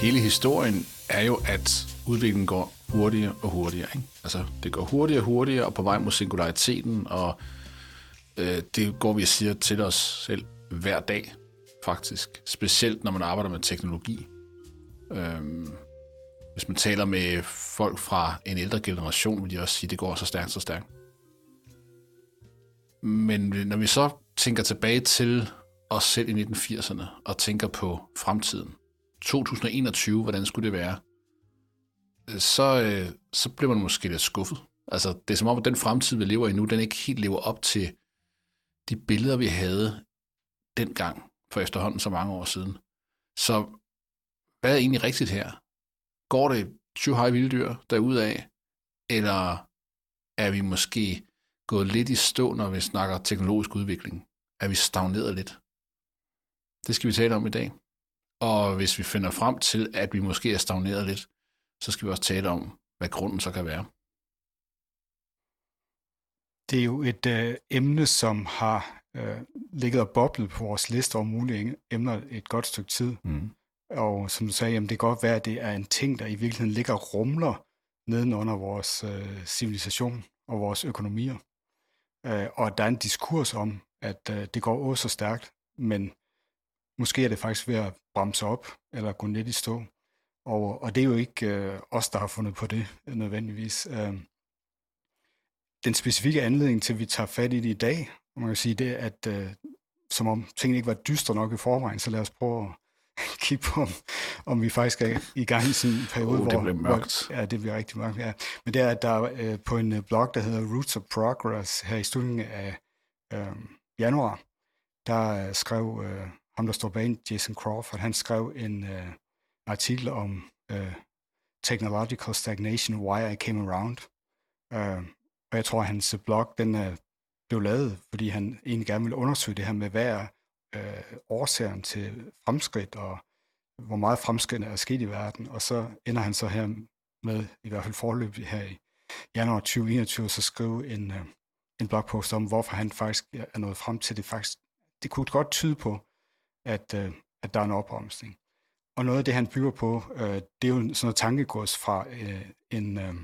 hele historien er jo, at udviklingen går hurtigere og hurtigere. Ikke? Altså, det går hurtigere og hurtigere, og på vej mod singulariteten, og øh, det går vi og siger til os selv hver dag, faktisk. Specielt, når man arbejder med teknologi. Øhm, hvis man taler med folk fra en ældre generation, vil de også sige, at det går så stærkt, så stærkt. Men når vi så tænker tilbage til os selv i 1980'erne og tænker på fremtiden, 2021, hvordan skulle det være, øh, så, øh, så bliver man måske lidt skuffet. Altså, det er som om, at den fremtid, vi lever i nu, den ikke helt lever op til de billeder, vi havde dengang, for efterhånden så mange år siden. Så hvad er egentlig rigtigt her? Går det 20 hej vilddyr derudaf, eller er vi måske gået lidt i stå, når vi snakker teknologisk udvikling? Er vi stagneret lidt? Det skal vi tale om i dag. Og hvis vi finder frem til, at vi måske er stagneret lidt, så skal vi også tale om, hvad grunden så kan være. Det er jo et øh, emne, som har øh, ligget og boblet på vores liste over mulige emner et godt stykke tid. Mm. Og som du sagde, jamen, det kan godt være, at det er en ting, der i virkeligheden ligger og rumler nedenunder vores øh, civilisation og vores økonomier. Øh, og der er en diskurs om, at øh, det går også så stærkt, men måske er det faktisk ved at bremse op eller gå lidt i stå. Og, og det er jo ikke øh, os, der har fundet på det nødvendigvis. Øh, den specifikke anledning til, at vi tager fat i det i dag, man kan sige, det er, at øh, som om tingene ikke var dystre nok i forvejen, så lad os prøve at kigge på, om, om vi faktisk er i gang i sådan en periode, oh, hvor... det bliver mørkt. Hvor, ja, det bliver rigtig mørkt, ja. Men det er, at der øh, på en øh, blog, der hedder Roots of Progress, her i slutningen af øh, januar, der øh, skrev øh, ham, der står bag Jason Crawford, han skrev en øh, artikel om øh, Technological Stagnation, Why I Came Around. Øh, og jeg tror, at hans blog, den er blev lavet, fordi han egentlig gerne ville undersøge det her med, hvad er øh, årsagen til fremskridt, og hvor meget fremskridt er sket i verden. Og så ender han så her med, i hvert fald forløb her i januar 2021, så skrive en, øh, en blogpost om, hvorfor han faktisk er nået frem til det faktisk. Det kunne godt tyde på, at, øh, at der er en opbremsning. Og noget af det, han bygger på, øh, det er jo sådan noget tankegods fra øh, en, øh,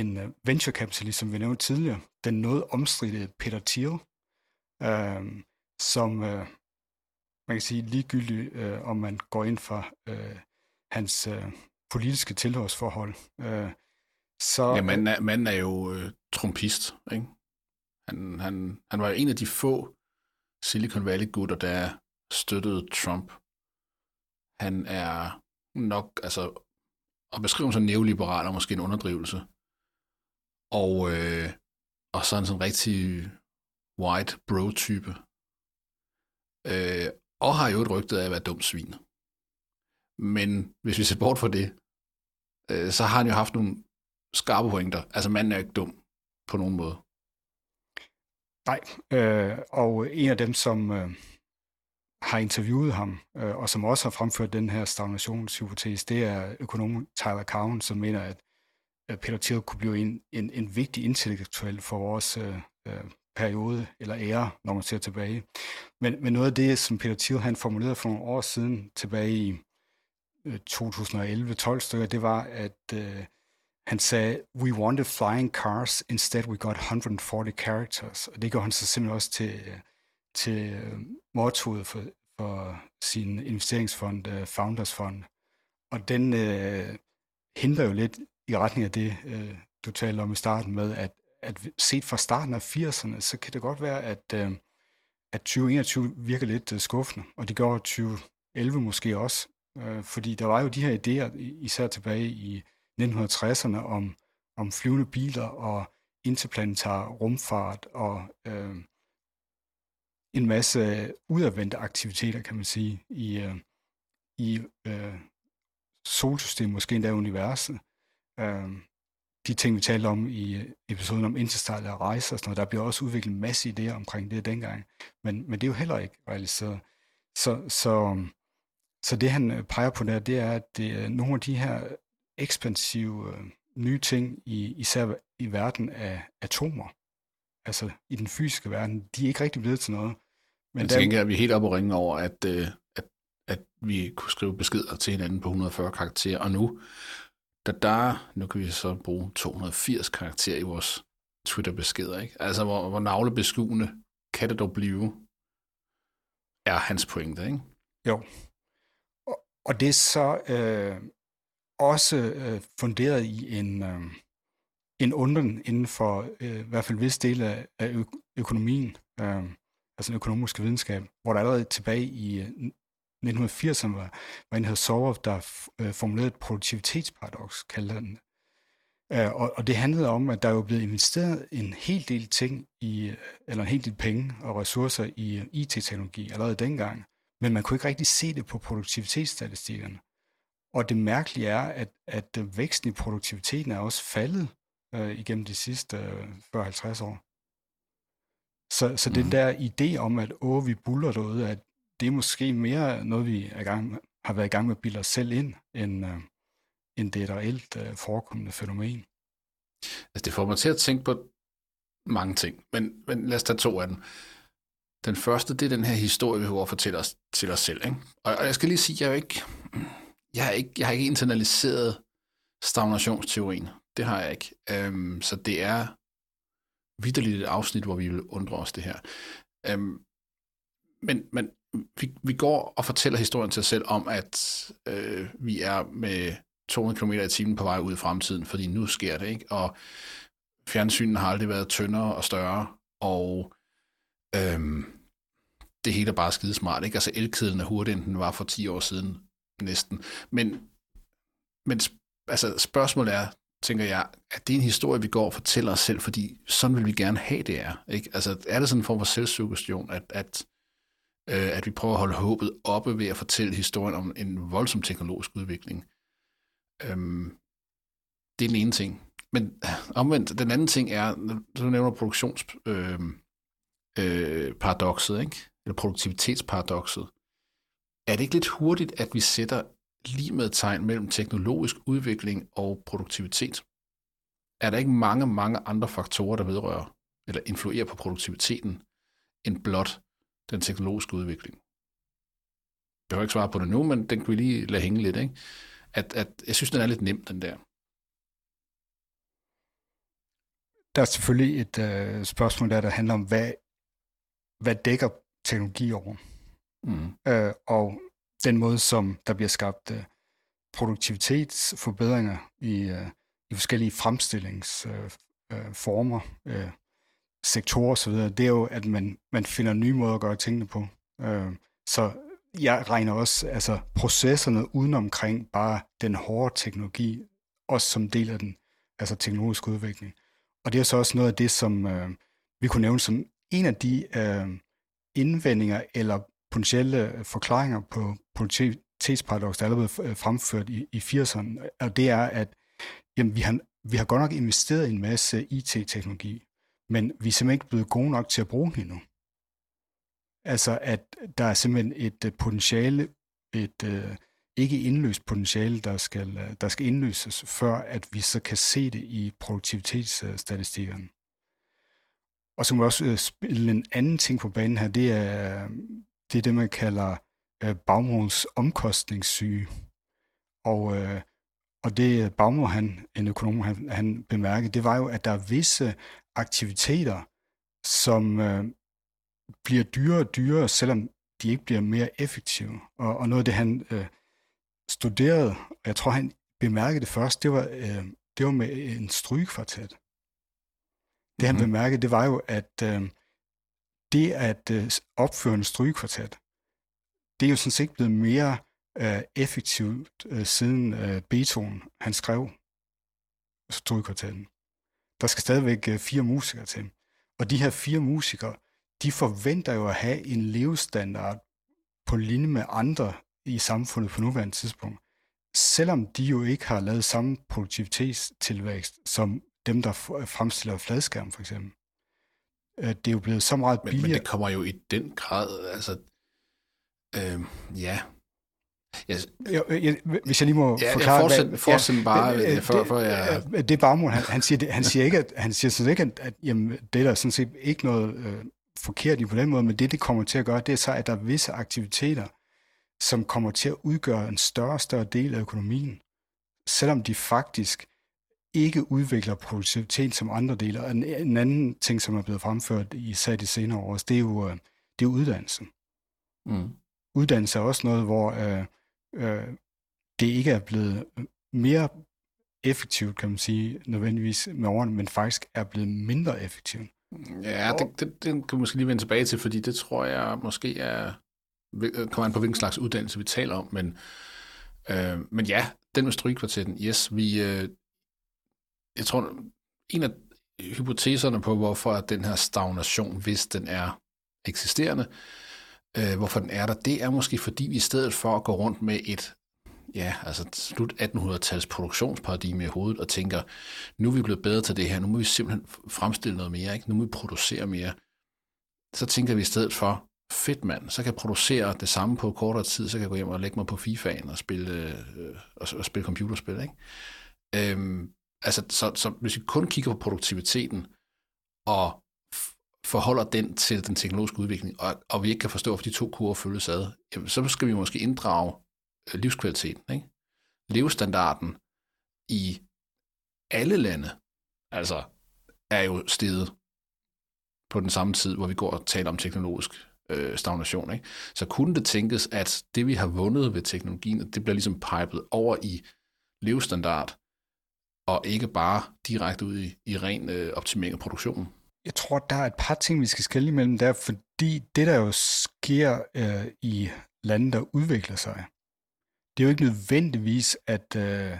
en øh, venture capitalist, som vi nævnte tidligere, den noget omstridte Peter Thiel, øh, som øh, man kan sige ligegyldigt, øh, om man går ind for øh, hans øh, politiske tilhørsforhold. Øh, så, ja, manden er, manden er jo øh, trumpist, ikke? Han, han, han var en af de få Silicon Valley-gutter, der støttede Trump. Han er nok, altså, at beskrive ham som neoliberal er måske en underdrivelse. Og, øh, og så en sådan rigtig white bro-type. Øh, og har jo et rygte af at være dum svin. Men hvis vi ser bort fra det, øh, så har han jo haft nogle skarpe pointer. Altså manden er ikke dum på nogen måde. Nej, øh, og en af dem, som øh, har interviewet ham, øh, og som også har fremført den her stagnationshypotese, det er økonom Tyler Cowen, som mener, at Peter Thiel kunne blive en, en, en vigtig intellektuel for vores øh, øh, periode eller ære, når man ser tilbage. Men, men noget af det, som Peter Thiel han formulerede for nogle år siden, tilbage i øh, 2011-12 stykker, det var, at øh, han sagde, we wanted flying cars, instead we got 140 characters. Og det går han så simpelthen også til, øh, til øh, mottoet for, for sin investeringsfond, uh, Founders Fund. Og den øh, hindrer jo lidt i retning af det, øh, du talte om i starten med, at, at set fra starten af 80'erne, så kan det godt være, at, øh, at 2021 virker lidt øh, skuffende, og det gjorde 2011 måske også, øh, fordi der var jo de her idéer, især tilbage i 1960'erne, om, om flyvende biler og interplanetar rumfart og øh, en masse udadvendte aktiviteter, kan man sige, i, øh, i øh, solsystemet, måske endda universet. Øh, de ting, vi talte om i øh, episoden om interstellar rejser og sådan noget, der bliver også udviklet en masse idéer omkring det dengang. Men, men det er jo heller ikke realiseret. Så, så, så det han øh, peger på der, det er, at det nogle af de her ekspansive øh, nye ting, i, især i verden af atomer, altså i den fysiske verden, de er ikke rigtig blevet til noget. Men jeg tænker, at vi er helt oppe og ringe over, at, øh, at at vi kunne skrive beskeder til hinanden på 140 karakterer, og nu, da der, nu kan vi så bruge 280 karakterer i vores Twitter-beskeder, ikke? Altså, hvor, hvor navlebeskuende kan det dog blive, er hans pointe, ikke? Jo. Og, og det er så øh, også øh, funderet i en, øh, en undren inden for øh, i hvert fald visse del af, af ø- økonomien, øh, altså den økonomiske videnskab, hvor der allerede tilbage i øh, 1980'erne var, var en, der Sorov, der øh, formulerede et produktivitetsparadoks, kaldte den. Øh, og, og det handlede om, at der jo blevet investeret en hel del ting i, øh, eller en hel del penge og ressourcer i øh, IT-teknologi allerede dengang, men man kunne ikke rigtig se det på produktivitetsstatistikkerne. Og det mærkelige er, at, at væksten i produktiviteten er også faldet øh, igennem de sidste øh, 40-50 år. Så, så mm. den der idé om, at åh, vi buller derude, at det er måske mere noget, vi er gang, har været i gang med at bilde os selv ind, end, øh, end det er et reelt øh, forekommende fænomen. Altså, det får mig til at tænke på mange ting, men, men lad os tage to af dem. Den første, det er den her historie, vi har fortælle os til os selv. Ikke? Og, og jeg skal lige sige, jeg er ikke, jeg har ikke, jeg har ikke internaliseret stagnationsteorien. Det har jeg ikke. Øhm, så det er vidderligt et afsnit, hvor vi vil undre os det her. Øhm, men, men vi, vi går og fortæller historien til os selv om, at øh, vi er med 200 km i timen på vej ud i fremtiden, fordi nu sker det, ikke? Og fjernsynen har aldrig været tyndere og større, og øhm, det hele er bare skidesmart, ikke? Altså elkedlen er hurtigere, end den var for 10 år siden, næsten. Men, men altså, spørgsmålet er, tænker jeg, at det er en historie, vi går og fortæller os selv, fordi sådan vil vi gerne have det er. Ikke? Altså, er det sådan en form for selvsuggestion, at, at, øh, at vi prøver at holde håbet oppe ved at fortælle historien om en voldsom teknologisk udvikling? Øhm, det er den ene ting. Men øh, omvendt, den anden ting er, du nævner produktionsparadoxet, øhm, øh, øh, ikke? eller produktivitetsparadoxet. Er det ikke lidt hurtigt, at vi sætter lige med tegn mellem teknologisk udvikling og produktivitet? Er der ikke mange, mange andre faktorer, der vedrører eller influerer på produktiviteten, end blot den teknologiske udvikling? Jeg behøver ikke svare på det nu, men den kan vi lige lade hænge lidt. Ikke? At, at jeg synes, den er lidt nem, den der. Der er selvfølgelig et øh, spørgsmål der, der handler om, hvad, hvad dækker teknologi over? Mm. Øh, og den måde, som der bliver skabt øh, produktivitetsforbedringer i, øh, i forskellige fremstillingsformer, øh, øh, øh sektorer osv., det er jo, at man, man finder nye måder at gøre tingene på. Øh, så jeg regner også altså, processerne udenomkring bare den hårde teknologi, også som del af den altså teknologiske udvikling. Og det er så også noget af det, som øh, vi kunne nævne som en af de øh, indvendinger eller potentielle øh, forklaringer på produktivitetsparadoks, der er allerede øh, fremført i, i 80'erne, og det er, at jamen, vi, har, vi har godt nok investeret i en masse IT-teknologi, men vi er simpelthen ikke blevet gode nok til at bruge den endnu. Altså, at der er simpelthen et øh, potentiale, et ikke indløst potentiale, der skal, der skal indløses, før at vi så kan se det i produktivitetsstatistikkerne. Og så må vi også spille en anden ting på banen her, det er, det, er det man kalder øh, Baumholds omkostningssyge. Og, øh, og det Baumhold, han, en økonom, han, han bemærkede, det var jo, at der er visse aktiviteter, som øh, bliver dyrere og dyrere, selvom de ikke bliver mere effektive. Og, og noget af det, han øh, studerede, og jeg tror, han bemærkede det først, det var, øh, det var med en strygekvartet. Det han mm-hmm. bemærkede, det var jo, at øh, det at øh, opføre en strygekvartet, det er jo sådan set blevet mere øh, effektivt øh, siden øh, Beethoven, han skrev strygekvartetten. Der skal stadigvæk øh, fire musikere til. Og de her fire musikere, de forventer jo at have en levestandard på linje med andre i samfundet på nuværende tidspunkt. Selvom de jo ikke har lavet samme produktivitetstilvækst som dem, der fremstiller fladskærm for eksempel. Øh, det er jo blevet så meget billigere. Men, men det kommer jo i den grad, altså, øh, ja, Yes. Jeg, jeg, hvis jeg lige må ja, forklare... Fortsæt, hvad, fortsæt ja, bare, det, før, det, før jeg... Det er Bagmund, han, han, siger, han siger ikke, at, han siger sådan ikke, at, at jamen, det er der sådan set ikke noget øh, forkert i på den måde, men det, det kommer til at gøre, det er så, at der er visse aktiviteter, som kommer til at udgøre en større og større del af økonomien, selvom de faktisk ikke udvikler produktivitet som andre dele. Og en, en anden ting, som er blevet fremført i især de senere år, det er jo, øh, det er uddannelse. Mm. Uddannelse er også noget, hvor øh, øh, det ikke er blevet mere effektivt, kan man sige, nødvendigvis med årene, men faktisk er blevet mindre effektivt. Ja, det, det, det kan vi måske lige vende tilbage til, fordi det tror jeg måske er, kommer an på hvilken slags uddannelse vi taler om, men, øh, men ja, den med strygekvartetten, yes, vi, øh, jeg tror, en af hypoteserne på, hvorfor den her stagnation, hvis den er eksisterende, øh, hvorfor den er der, det er måske fordi vi i stedet for at gå rundt med et ja, altså slut 1800-tals produktionsparadigme i hovedet og tænker, nu er vi blevet bedre til det her, nu må vi simpelthen fremstille noget mere, ikke? nu må vi producere mere. Så tænker vi i stedet for, fedt mand, så kan jeg producere det samme på kortere tid, så kan jeg gå hjem og lægge mig på FIFA'en og spille, øh, øh og, og spille computerspil. Ikke? Øhm, altså, så, så hvis vi kun kigger på produktiviteten og forholder den til den teknologiske udvikling, og, og vi ikke kan forstå, hvorfor de to kurver følges ad, jamen, så skal vi måske inddrage øh, livskvaliteten, ikke? levestandarden i alle lande, altså er jo steget på den samme tid, hvor vi går og taler om teknologisk øh, stagnation. Ikke? Så kunne det tænkes, at det vi har vundet ved teknologien, det bliver ligesom pipet over i levestandard, og ikke bare direkte ud i, i ren øh, optimering af produktionen? Jeg tror, der er et par ting, vi skal skille imellem der, fordi det, der jo sker øh, i lande, der udvikler sig, det er jo ikke nødvendigvis, at øh,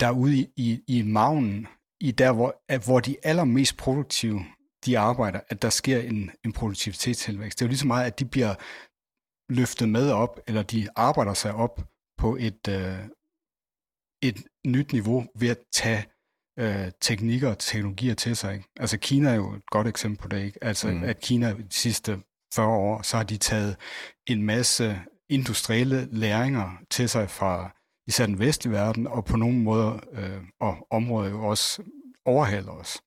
der ude i, i, i maven, i der, hvor, at, hvor de allermest produktive, de arbejder, at der sker en, en produktivitetstilvækst. Det er jo lige så meget, at de bliver løftet med op, eller de arbejder sig op på et, øh, et nyt niveau ved at tage øh, teknikker og teknologier til sig. Ikke? Altså Kina er jo et godt eksempel på det. Ikke? Altså mm. at Kina de sidste 40 år, så har de taget en masse industrielle læringer til sig fra især den vestlige verden, og på nogle måder øh, og områder jo også overhaler os,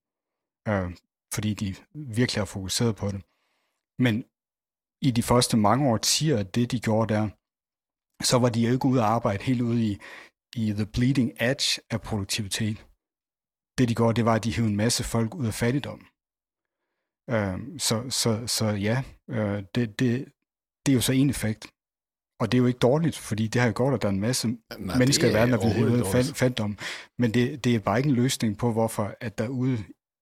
øh, fordi de virkelig har fokuseret på det. Men i de første mange årtier, det de gjorde der, så var de jo ikke ude at arbejde helt ude i, i the bleeding edge af produktivitet. Det de gjorde, det var, at de hævde en masse folk ud af fattigdom. Øh, så, så, så ja, øh, det, det, det er jo så en effekt. Og det er jo ikke dårligt, fordi det har jo gjort, at der er en masse Nej, mennesker i verden, der bliver hævet fat, fattigdom. Men det, det er bare ikke en løsning på, hvorfor at der ude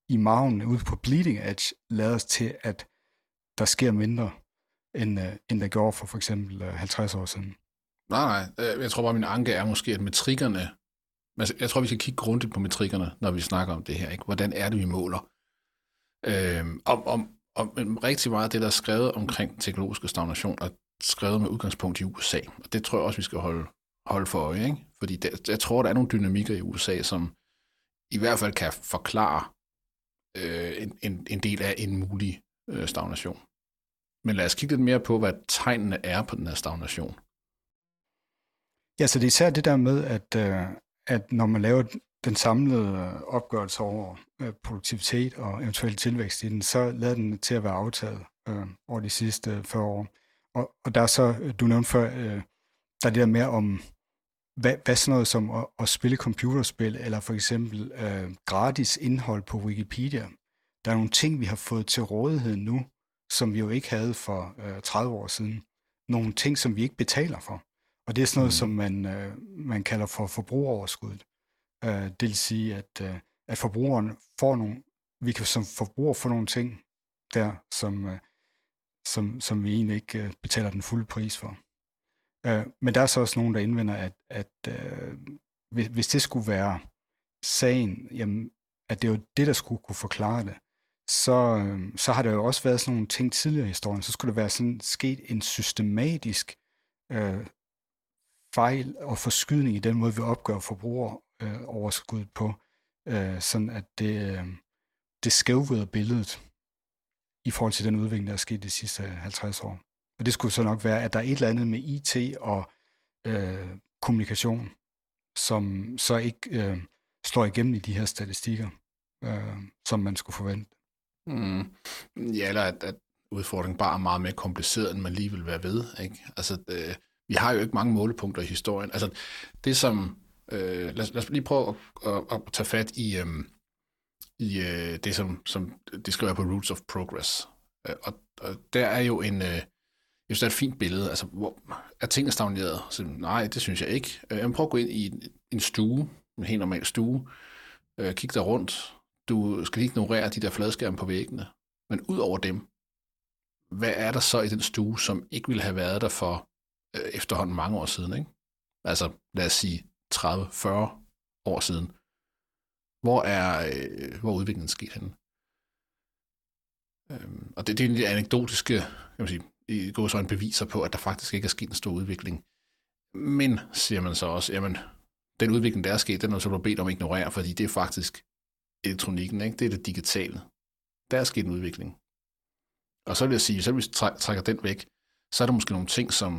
i maven, ude på bleeding edge, lader os til, at der sker mindre, end, uh, end der gjorde for for eksempel uh, øh, 50 år siden. Nej, nej. Øh, jeg tror bare, min anke er måske, at metrikkerne... Altså, jeg tror, vi skal kigge grundigt på metrikkerne, når vi snakker om det her. Ikke? Hvordan er det, vi måler? Øhm, om, om, om rigtig meget af det, der er skrevet omkring teknologisk stagnation, og skrevet med udgangspunkt i USA. Og det tror jeg også, vi skal holde, holde for øje. Ikke? Fordi der, jeg tror, der er nogle dynamikker i USA, som i hvert fald kan forklare øh, en, en, en del af en mulig øh, stagnation. Men lad os kigge lidt mere på, hvad tegnene er på den her stagnation. Ja, så det er især det der med, at, øh, at når man laver den samlede opgørelse over øh, produktivitet og eventuel tilvækst i den, så lader den til at være aftaget øh, over de sidste øh, 40 år. Og, og der er så, du nævnte før, øh, der er det der mere om, hvad, hvad sådan noget som at, at spille computerspil, eller for eksempel øh, gratis indhold på Wikipedia. Der er nogle ting, vi har fået til rådighed nu, som vi jo ikke havde for øh, 30 år siden. Nogle ting, som vi ikke betaler for. Og det er sådan noget, mm. som man, øh, man kalder for forbrugeroverskuddet. Øh, det vil sige, at, øh, at forbrugeren får nogle, vi kan som forbruger få nogle ting der, som, øh, som, som vi egentlig ikke øh, betaler den fulde pris for. Øh, men der er så også nogen, der indvender, at, at øh, hvis, hvis det skulle være sagen, jamen, at det er jo det, der skulle kunne forklare det, så, øh, så har der jo også været sådan nogle ting tidligere i historien. Så skulle der være sådan sket en systematisk øh, fejl og forskydning i den måde, vi opgør forbrugeroverskud øh, på, øh, sådan at det, øh, det skævvider billedet i forhold til den udvikling, der er sket de sidste 50 år. Og det skulle så nok være, at der er et eller andet med IT og øh, kommunikation, som så ikke øh, slår igennem i de her statistikker, øh, som man skulle forvente. Mm. Ja, eller at, at udfordringen bare er meget mere kompliceret, end man lige vil være ved. Ikke? Altså, det, vi har jo ikke mange målepunkter i historien. Altså, det som... Øh, lad, lad os lige prøve at, at, at tage fat i, øh, i øh, det, som, som de skriver på Roots of Progress. Øh, og, og der er jo en... Øh, jeg synes, det er et fint billede. Altså, hvor, er tingene stagneret? Så, nej, det synes jeg ikke. Øh, jeg prøver at gå ind i en, en stue, en helt normal stue, øh, kig der rundt. Du skal lige ignorere de der fladskærme på væggene. Men ud over dem, hvad er der så i den stue, som ikke ville have været der for øh, efterhånden mange år siden? Ikke? Altså, lad os sige 30-40 år siden. Hvor er, øh, hvor er udviklingen sket henne? Øhm, og det, det er en anekdotiske, kan man sige, i går så en beviser på, at der faktisk ikke er sket en stor udvikling. Men, siger man så også, jamen, den udvikling, der er sket, den er så blevet bedt om at ignorere, fordi det er faktisk elektronikken, ikke? det er det digitale. Der er sket en udvikling. Og så vil jeg sige, så hvis vi trækker den væk, så er der måske nogle ting, som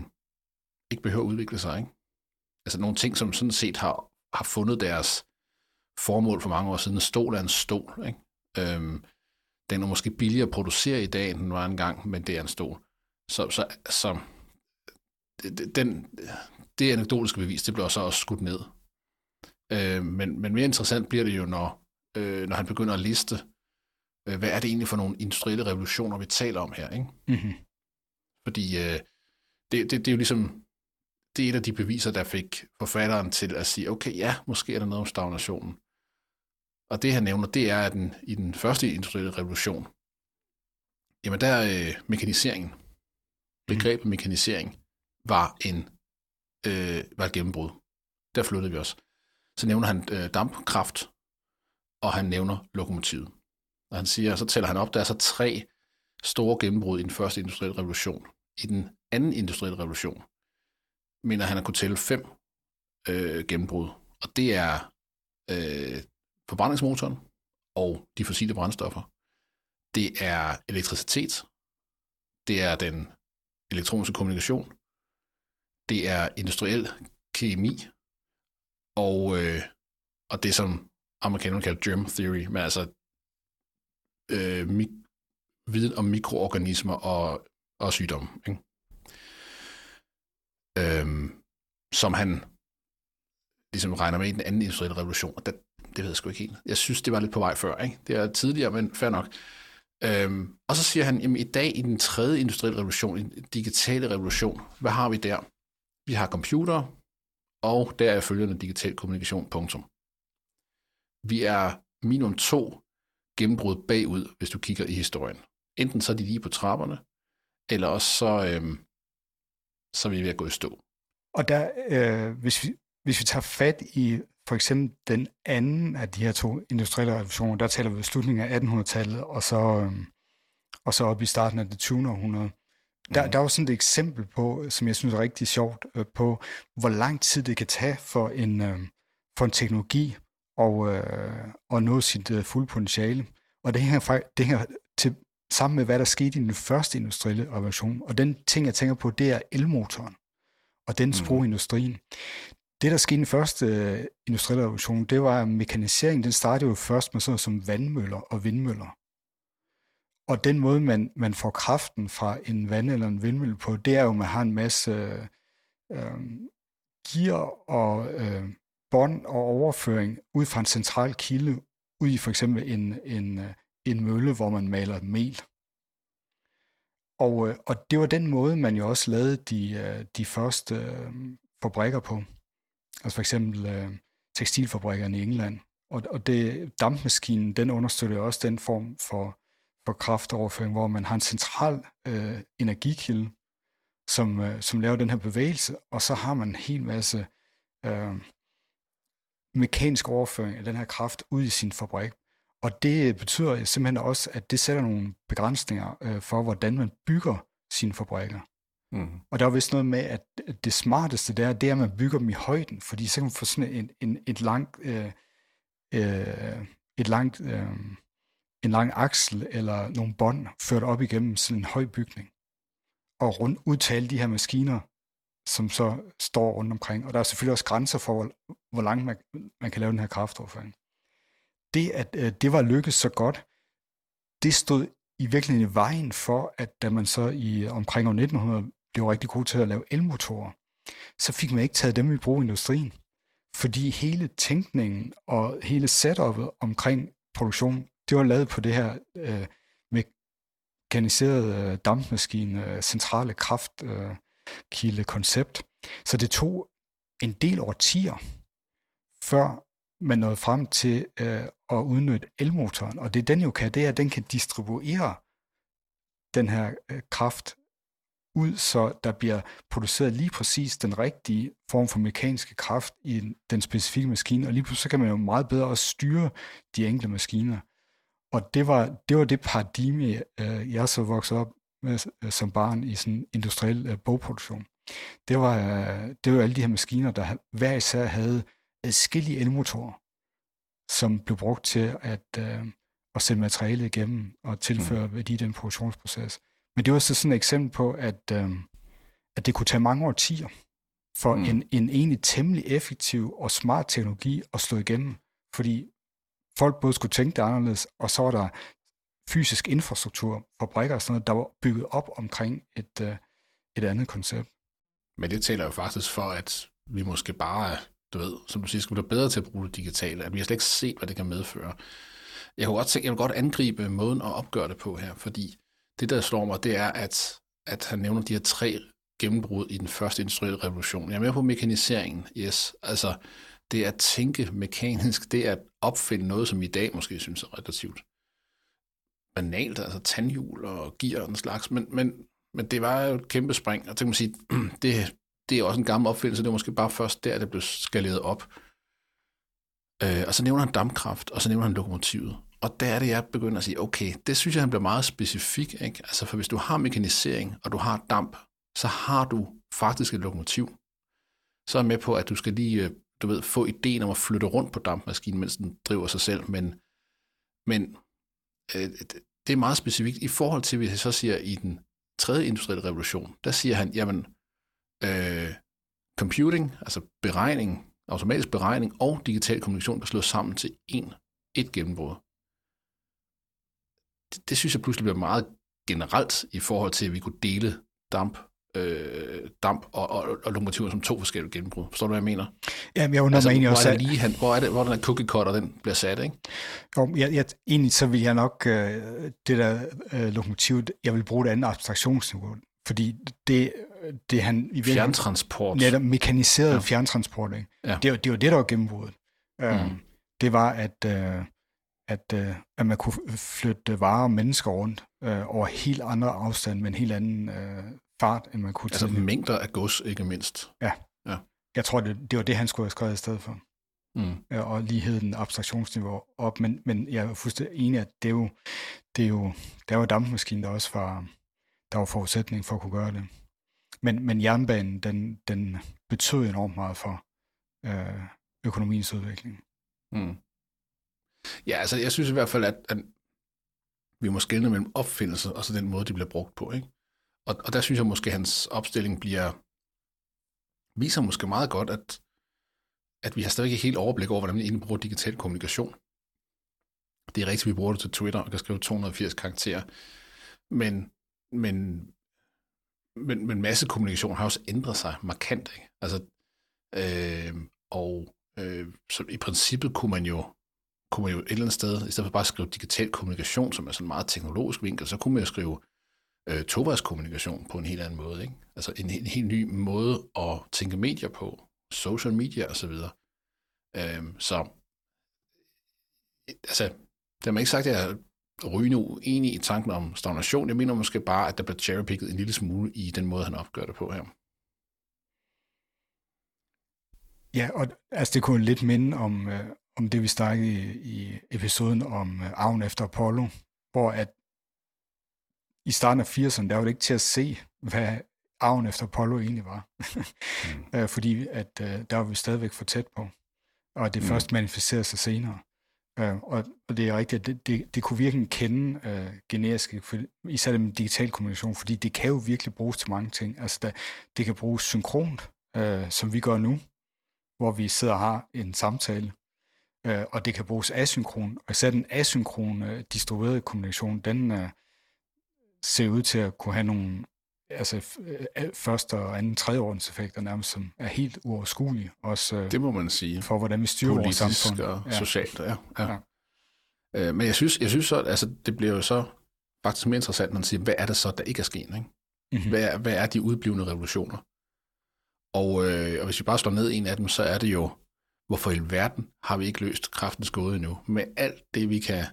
ikke behøver at udvikle sig. Ikke? Altså nogle ting, som sådan set har, har fundet deres formål for mange år siden. En stol er en stol. Ikke? Øhm, den er måske billigere at producere i dag, end den var engang, men det er en stol. Så, så, så den, det anekdotiske bevis, det bliver så også skudt ned. Øh, men, men mere interessant bliver det jo, når, øh, når han begynder at liste, øh, hvad er det egentlig for nogle industrielle revolutioner, vi taler om her. Ikke? Mm-hmm. Fordi øh, det, det, det er jo ligesom, det er et af de beviser, der fik forfatteren til at sige, okay, ja, måske er der noget om stagnationen. Og det han nævner, det er, at den, i den første industrielle revolution, jamen der er øh, mekaniseringen, begrebet mekanisering, var, en, øh, var et gennembrud. Der flyttede vi os. Så nævner han øh, dampkraft, og han nævner lokomotivet. Og han siger, så tæller han op, der er så tre store gennembrud i den første industrielle revolution. I den anden industrielle revolution mener han har kunne tælle fem øh, gennembrud. Og det er øh, forbrændingsmotoren og de fossile brændstoffer. Det er elektricitet. Det er den elektroniske kommunikation. Det er industriel kemi. Og, øh, og det, som amerikanerne kalder germ theory, men altså øh, mi- viden om mikroorganismer og, og sygdomme. Ikke? Øhm, som han ligesom regner med i den anden industrielle revolution. Og det, det ved jeg sgu ikke helt. Jeg synes, det var lidt på vej før. Ikke? Det er tidligere, men fair nok. Øhm, og så siger han, at i dag i den tredje industrielle revolution, i den digitale revolution, hvad har vi der? Vi har computer, og der er følgende digital kommunikation, punktum. Vi er minimum to gennembrud bagud, hvis du kigger i historien. Enten så er de lige på trapperne, eller også så, øhm, så er vi ved at gå i stå. Og der, øh, hvis, vi, hvis vi tager fat i for eksempel den anden af de her to industrielle revolutioner, der taler vi slutningen af 1800-tallet, og så, øhm, og så op i starten af det 20. århundrede. Der, mm. der er jo sådan et eksempel på, som jeg synes er rigtig sjovt, øh, på hvor lang tid det kan tage for en, øh, for en teknologi og, øh, og nå sit øh, fulde potentiale. Og det hænger, det hænger til, sammen med, hvad der skete i den første industrielle revolution. Og den ting, jeg tænker på, det er elmotoren og den sprog mm. industrien. Det, der skete i den første øh, industrielle revolution, det var, at mekaniseringen, den startede jo først med sådan som vandmøller og vindmøller. Og den måde, man, man får kraften fra en vand- eller en vindmølle på, det er jo, at man har en masse øh, gear og øh, bånd og overføring ud fra en central kilde, ud i for eksempel en, en, øh, en mølle, hvor man maler mel. Og, øh, og det var den måde, man jo også lavede de, øh, de første øh, fabrikker på. Altså for eksempel tekstilfabrikkerne i England. Og, og det, dampmaskinen, den understøtter også den form for, for kraftoverføring, hvor man har en central øh, energikilde, som, øh, som laver den her bevægelse, og så har man en hel masse øh, mekanisk overføring af den her kraft ud i sin fabrik. Og det betyder simpelthen også, at det sætter nogle begrænsninger øh, for, hvordan man bygger sine fabrikker. Mm. Og der er vist noget med, at det smarteste der, det er, at man bygger dem i højden, fordi så kan man få sådan en, en, et langt, øh, øh, et langt, øh, en lang aksel eller nogle bånd ført op igennem sådan en høj bygning. Og rundt udtale de her maskiner, som så står rundt omkring. Og der er selvfølgelig også grænser for, hvor, hvor langt man, man kan lave den her kraftoverføring. Det, at øh, det var lykkedes så godt, det stod i virkeligheden i vejen for, at da man så i omkring år 1900 blev rigtig god til at lave elmotorer, så fik man ikke taget dem i brug i industrien. Fordi hele tænkningen og hele setupet omkring produktion, det var lavet på det her øh, mekaniserede øh, dampmaskine, øh, centrale kraftkilde øh, koncept. Så det tog en del årtier, før man nåede frem til øh, at udnytte elmotoren. Og det den jo kan, det er, at den kan distribuere den her øh, kraft ud, så der bliver produceret lige præcis den rigtige form for mekaniske kraft i den specifikke maskine, og lige pludselig så kan man jo meget bedre også styre de enkelte maskiner. Og det var det, var det paradigme, øh, jeg så voksede op med øh, som barn i sådan industriel øh, bogproduktion. Det var, øh, det var alle de her maskiner, der hver især havde adskillige elmotorer, som blev brugt til at, at sætte materialet igennem og tilføre mm. værdi i den produktionsproces. Men det var så sådan et eksempel på, at, at det kunne tage mange årtier for mm. en, en egentlig temmelig effektiv og smart teknologi at slå igennem. Fordi folk både skulle tænke det anderledes, og så var der fysisk infrastruktur, fabrikker og sådan noget, der var bygget op omkring et, uh, et andet koncept. Men det taler jo faktisk for, at vi måske bare, du ved, som du siger, skulle blive bedre til at bruge det digitale, at vi har slet ikke set, hvad det kan medføre. Jeg kunne godt tænke, jeg vil godt angribe måden at opgøre det på her, fordi det, der slår mig, det er, at, at han nævner de her tre gennembrud i den første industrielle revolution. Jeg er med på mekaniseringen, yes. Altså, det at tænke mekanisk, det er at opfinde noget, som i dag måske synes er relativt banalt, altså tandhjul og gear og den slags, men, men, men det var jo et kæmpe spring, og det kan man sige, det, det er også en gammel opfindelse, det var måske bare først der, det blev skaleret op. Øh, og så nævner han dampkraft, og så nævner han lokomotivet. Og der er det, jeg begynder at sige, okay, det synes jeg, han bliver meget specifik. Ikke? Altså, for hvis du har mekanisering, og du har damp, så har du faktisk et lokomotiv. Så er jeg med på, at du skal lige øh, du ved, få ideen om at flytte rundt på dampmaskinen, mens den driver sig selv, men, men øh, det er meget specifikt i forhold til, hvis jeg så siger i den tredje industrielle revolution, der siger han, jamen, øh, computing, altså beregning, automatisk beregning og digital kommunikation bliver slået sammen til en, et gennembrud. Det, det synes jeg pludselig bliver meget generelt i forhold til, at vi kunne dele damp øh, damp og, og, og lokomotiver som to forskellige gennembrud. Forstår du, hvad jeg mener? Jamen, jeg undrer altså, mig egentlig også... Lige, han, hvor, er det, hvor er den cookie cutter, den bliver sat, ikke? Jo, jeg, jeg, egentlig så vil jeg nok, øh, det der øh, lokomotiv, jeg vil bruge det andet abstraktionsniveau, fordi det, det han... I Fjerntransport. Ja, mekaniseret ja. fjerntransport, ikke? Ja. Det, det var det, der var gennembruddet. Mm. Øh, det var, at... Øh, at, øh, at man kunne flytte varer og mennesker rundt øh, over helt andre afstand med en helt anden øh, fart, end man kunne Altså tidligere. mængder af gods, ikke mindst. Ja. ja. Jeg tror, det, det var det, han skulle have skrevet i stedet for. Mm. Ja, og lige den abstraktionsniveau op. Men, men jeg er fuldstændig enig, at det er jo, det er jo, der var dampmaskinen, der også var, der var forudsætning for at kunne gøre det. Men, men jernbanen, den, den betød enormt meget for øh, økonomiens udvikling. Mm. Ja, altså jeg synes i hvert fald, at, at vi må skille mellem opfindelser og så den måde, de bliver brugt på. Ikke? Og, og der synes jeg måske, at hans opstilling bliver, viser måske meget godt, at, at vi har stadig ikke helt overblik over, hvordan vi egentlig bruger digital kommunikation. Det er rigtigt, at vi bruger det til Twitter og kan skrive 280 karakterer. Men, men, men, men massekommunikation har også ændret sig markant. Ikke? Altså, øh, og øh, så i princippet kunne man jo kunne man jo et eller andet sted, i stedet for bare at skrive digital kommunikation, som er sådan en meget teknologisk vinkel, så kunne man jo skrive øh, tovejskommunikation på en helt anden måde. Ikke? Altså en, en helt ny måde at tænke medier på, social media osv. Så, øh, så altså, det har man ikke sagt, at jeg rygende uenig i tanken om stagnation. Jeg mener måske bare, at der bliver cherrypicket en lille smule i den måde, han opgør det på her. Ja, og altså det kunne lidt minde om, øh, om det, vi snakkede i, i episoden om øh, arven efter Apollo, hvor at i starten af 80'erne, der var det ikke til at se, hvad arven efter Apollo egentlig var. mm. Øh, fordi at uh, der var vi stadigvæk for tæt på. Og det mm. først manifesterede sig senere. Øh, og, og det er rigtigt, at det, det, det kunne virkelig kende øh, generiske, for, især det med digital kommunikation, fordi det kan jo virkelig bruges til mange ting. Altså der, det kan bruges synkront, øh, som vi gør nu, hvor vi sidder og har en samtale, øh, og det kan bruges asynkron. Og især den asynkrone øh, distribuerede kommunikation, den, øh, ser ud til at kunne have nogle altså øh, første og anden, tredje ordens effekter nærmest, som er helt uoverskuelige. Også, øh, det må man sige. For hvordan vi styrer Politisk vores samfund. og ja. socialt, ja. ja. ja. Øh, men jeg synes, jeg synes så, altså det bliver jo så faktisk mere interessant, når man siger, hvad er det så, der ikke er sket? Ikke? Mm-hmm. Hvad, er, hvad er de udblivende revolutioner? Og, øh, og hvis vi bare slår ned en af dem, så er det jo, hvorfor i verden har vi ikke løst kraftens gåde endnu? Med alt det, vi kan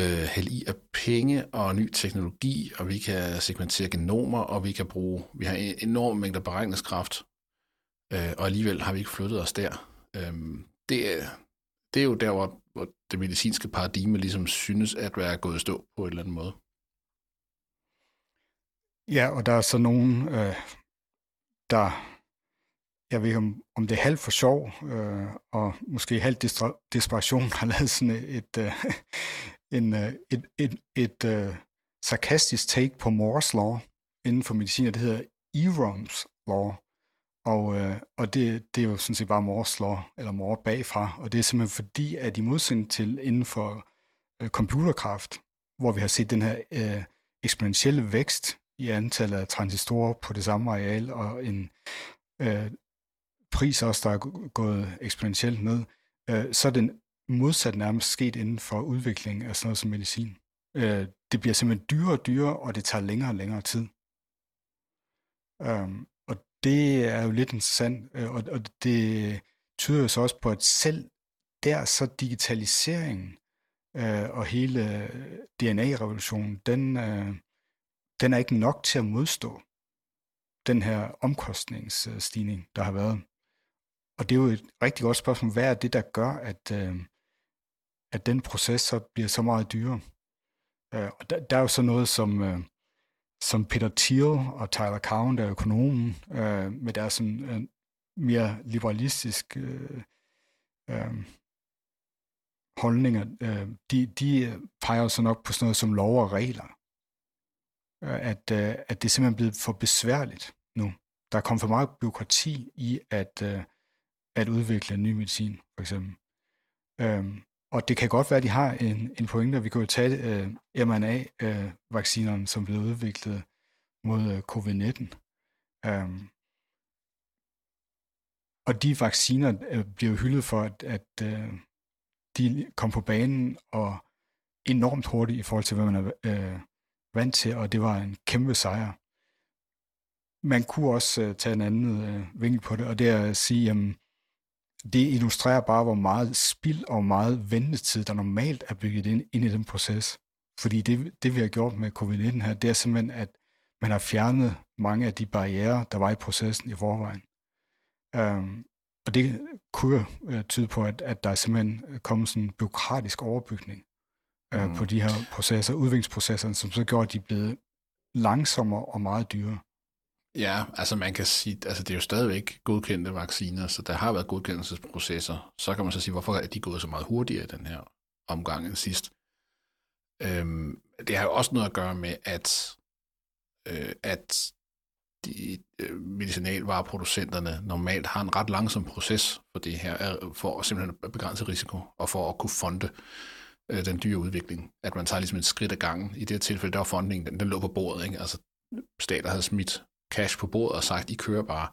øh, hælde i af penge og ny teknologi, og vi kan segmentere genomer, og vi kan bruge, vi har en enorm mængde beregningskraft, øh, og alligevel har vi ikke flyttet os der. Øh, det, det er jo der, hvor, hvor det medicinske paradigme ligesom synes at være gået stå på en eller anden måde. Ja, og der er så nogen, øh, der, jeg ved ikke om, om det er halvt for sjov, øh, og måske halvt desperation, har lavet sådan et, øh, en, øh, et, et, et uh, sarkastisk take på Moore's Law inden for medicin, og det hedder Eroms Law. Og, øh, og det, det er jo sådan set bare Moore's Law, eller Moore bagfra, og det er simpelthen fordi, at i modsætning til inden for øh, computerkraft, hvor vi har set den her øh, eksponentielle vækst i antallet af transistorer på det samme areal, og en øh, pris også, der er gået eksponentielt ned, øh, så er den modsat nærmest sket inden for udvikling af sådan noget som medicin. Øh, det bliver simpelthen dyrere og dyrere, og det tager længere og længere tid. Um, og det er jo lidt interessant, øh, og, og det tyder jo så også på, at selv der så digitaliseringen øh, og hele DNA-revolutionen, den, øh, den er ikke nok til at modstå den her omkostningsstigning, der har været. Og det er jo et rigtig godt spørgsmål. Hvad er det, der gør, at, øh, at den proces så bliver så meget dyrere. Øh, og der, der er jo så noget som, øh, som Peter Thiel og Tyler Cowen, der er økonomen, øh, med deres sådan, øh, mere liberalistisk øh, øh, holdninger, øh, de, de peger så nok på sådan noget som lov og regler. Øh, at, øh, at det er simpelthen blevet for besværligt nu. Der er kommet for meget byråkrati i at, øh, at udvikle ny medicin, for eksempel. Øh, og det kan godt være, at de har en, en pointe, vi kan jo tage øh, mRNA-vaccinerne, øh, som blev udviklet mod øh, covid-19. Øhm, og de vacciner øh, bliver hyldet for, at, at øh, de kom på banen og enormt hurtigt i forhold til, hvad man er øh, vant til, og det var en kæmpe sejr. Man kunne også øh, tage en anden øh, vinkel på det, og det er at sige, jamen, det illustrerer bare, hvor meget spild og meget ventetid, der normalt er bygget ind, ind i den proces. Fordi det, det, vi har gjort med covid-19 her, det er simpelthen, at man har fjernet mange af de barriere, der var i processen i forvejen. Um, og det kunne uh, tyde på, at, at der er simpelthen kommet sådan en byråkratisk overbygning uh, mm. på de her processer, udviklingsprocesserne, som så gjorde, at de blevet langsommere og meget dyrere. Ja, altså man kan sige, altså det er jo stadigvæk godkendte vacciner, så der har været godkendelsesprocesser. Så kan man så sige, hvorfor er de gået så meget hurtigere i den her omgang end sidst? Øhm, det har jo også noget at gøre med, at, øh, at de øh, medicinalvareproducenterne normalt har en ret langsom proces for det her, for simpelthen at begrænse risiko og for at kunne fonde øh, den dyre udvikling. At man tager ligesom et skridt ad gangen. I det her tilfælde, der var fundingen, den, den lå på bordet. Ikke? Altså stater havde smidt cash på bordet og sagt, I kører bare.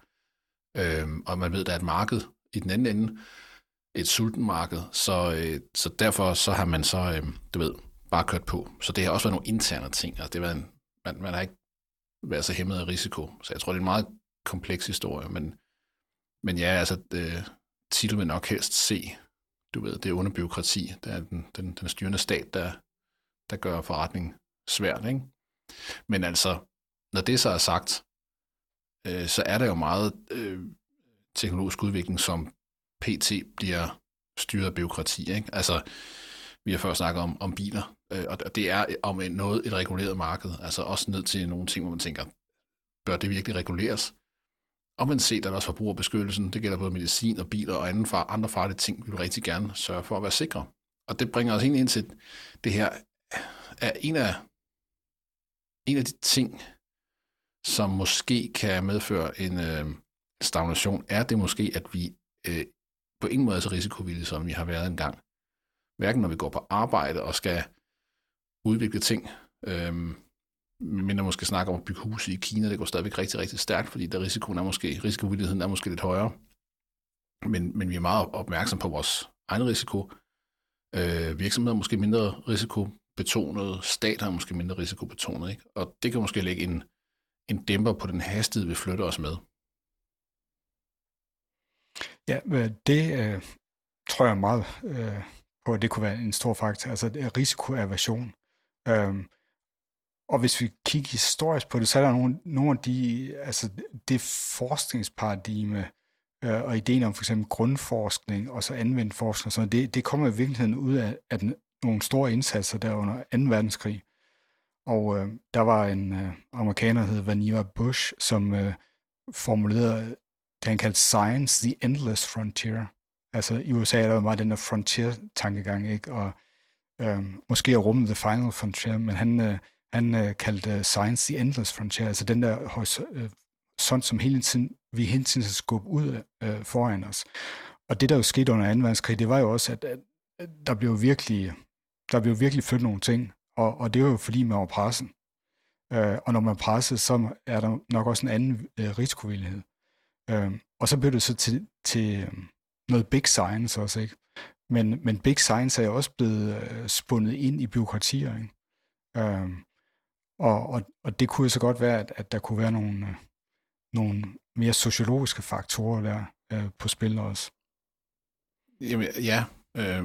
Øhm, og man ved, der er et marked i den anden ende, et sulten marked, så, øh, så derfor så har man så, øh, du ved, bare kørt på. Så det har også været nogle interne ting, altså det var en, man, man har ikke været så hæmmet af risiko, så jeg tror, det er en meget kompleks historie, men, men ja, altså, øh, titel vil nok helst se, du ved, det er under byråkrati, det er den, den, den styrende stat, der, der gør forretning svært, ikke? Men altså, når det så er sagt, øh, så er der jo meget øh, teknologisk udvikling, som PT bliver styret af byråkrati. Ikke? Altså, vi har før snakket om, om biler, øh, og det er om noget et reguleret marked, altså også ned til nogle ting, hvor man tænker, bør det virkelig reguleres? Og man ser, der er også forbrugerbeskyttelsen, det gælder både medicin og biler og andre, far, andre farlige ting, vi vil rigtig gerne sørge for at være sikre. Og det bringer os ind til det her, er en af, en af de ting, som måske kan medføre en øh, stagnation, er det måske, at vi øh, på ingen måde er så risikovillige, som vi har været engang. Hverken når vi går på arbejde og skal udvikle ting, øh, mindre måske snakker om at bygge huse i Kina, det går stadigvæk rigtig, rigtig stærkt, fordi der risikoen er måske, risikovilligheden er måske lidt højere. Men, men vi er meget opmærksom på vores egen risiko. Øh, virksomheder er måske mindre risikobetonet, stater er måske mindre risikobetonet, ikke? og det kan måske lægge en, en dæmper på den hastighed, vi flytter os med. Ja, øh, det øh, tror jeg meget øh, på, at det kunne være en stor faktor. Altså øh, risikoaversion. Øhm, og hvis vi kigger historisk på det, så er der nogle, nogle af de, altså det forskningsparadigme øh, og ideen om for eksempel grundforskning og så anvendt forskning, så det, det kommer i virkeligheden ud af, af den, nogle store indsatser der under 2. verdenskrig. Og øh, der var en øh, amerikaner, der hed Vannevar Bush, som øh, formulerede det, han kaldte Science, the Endless Frontier. Altså i USA der meget den der frontier-tankegang, ikke? Og øh, måske er rummet the final frontier, men han, øh, han øh, kaldte øh, Science the Endless Frontier, altså den der horisont, øh, som hele tiden, vi hele tiden skal skubbe ud øh, foran os. Og det, der jo skete under 2. verdenskrig, det var jo også, at, at der blev virkelig, der blev virkelig født nogle ting, og, og det var jo fordi, man var presset. Øh, og når man er presset, så er der nok også en anden øh, risikovillighed. Øh, og så blev det så til, til øh, noget big science også, ikke? Men, men big science er jo også blevet øh, spundet ind i byråkratier, ikke? Øh, og, og, og det kunne jo så godt være, at, at der kunne være nogle, øh, nogle mere sociologiske faktorer der øh, på spil også. Jamen, ja. øh,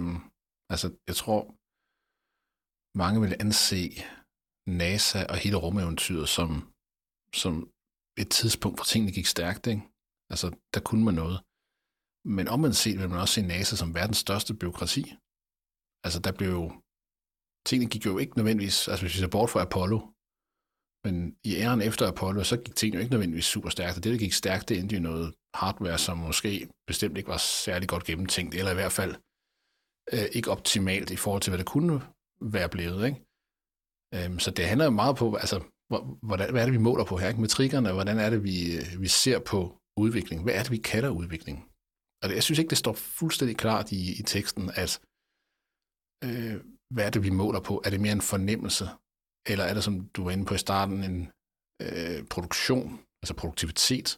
altså, jeg tror, mange vil anse NASA og hele rumeventyret som, som et tidspunkt, hvor tingene gik stærkt. Ikke? Altså, der kunne man noget. Men omvendt set vil man også se NASA som verdens største byråkrati. Altså, der blev jo... Tingene gik jo ikke nødvendigvis... Altså, hvis vi ser bort fra Apollo, men i æren efter Apollo, så gik tingene jo ikke nødvendigvis super stærkt. Og det, der gik stærkt, det endte jo noget hardware, som måske bestemt ikke var særlig godt gennemtænkt, eller i hvert fald øh, ikke optimalt i forhold til, hvad det kunne være blevet. Ikke? Øhm, så det handler jo meget på, altså, hvordan, hvad er det, vi måler på her? Ikke? Metrikkerne, hvordan er det, vi, øh, vi ser på udvikling? Hvad er det, vi kalder udvikling? Og det, jeg synes ikke, det står fuldstændig klart i, i teksten, at øh, hvad er det, vi måler på? Er det mere en fornemmelse? Eller er det, som du var inde på i starten, en øh, produktion, altså produktivitet?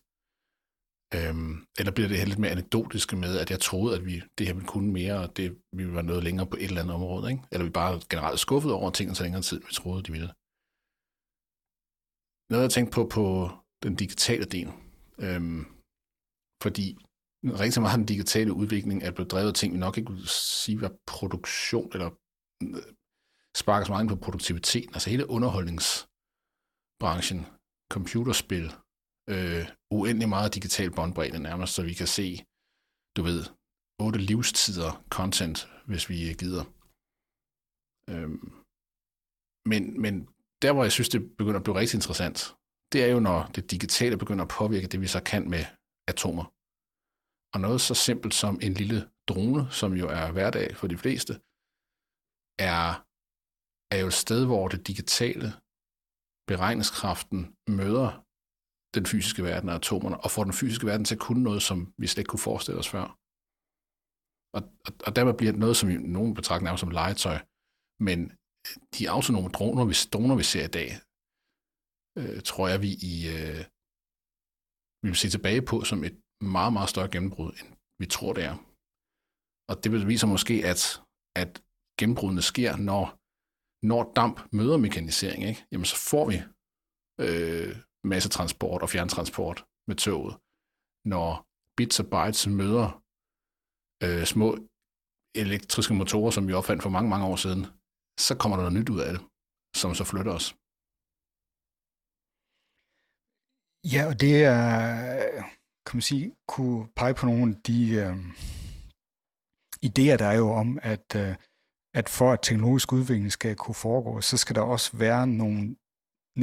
Øhm, eller bliver det her lidt mere anekdotiske med, at jeg troede, at vi det her ville kunne mere, og det, vi var noget længere på et eller andet område, ikke? Eller vi bare generelt skuffet over, at tingene så længere tid, vi troede, de ville. Noget jeg tænkte på på den digitale del, øhm, fordi rigtig meget af den digitale udvikling er blevet drevet af ting, vi nok ikke vil sige var produktion, eller øh, sparker så meget ind på produktiviteten. Altså hele underholdningsbranchen, computerspil, øh, uendelig meget digital båndbredde nærmest, så vi kan se, du ved, otte livstider content, hvis vi gider. Øhm, men, men der, hvor jeg synes, det begynder at blive rigtig interessant, det er jo, når det digitale begynder at påvirke det, vi så kan med atomer. Og noget så simpelt som en lille drone, som jo er hverdag for de fleste, er, er jo et sted, hvor det digitale beregningskraften møder den fysiske verden af atomerne, og får den fysiske verden til at kunne noget, som vi slet ikke kunne forestille os før. Og, og, og dermed bliver det noget, som nogen betragter nærmest som legetøj. Men de autonome droner, vi, droner, vi ser i dag, øh, tror jeg, vi i øh, vi vil se tilbage på som et meget, meget større gennembrud, end vi tror, det er. Og det viser måske, at, at gennembruddene sker, når, når damp møder mekanisering, ikke? Jamen, så får vi øh, massetransport og fjerntransport med toget. Når bits og bytes møder øh, små elektriske motorer, som vi opfandt for mange, mange år siden, så kommer der noget nyt ud af det, som så flytter os. Ja, og det er, kan man sige, kunne pege på nogle af de øh, idéer, der er jo om, at, øh, at for at teknologisk udvikling skal kunne foregå, så skal der også være nogle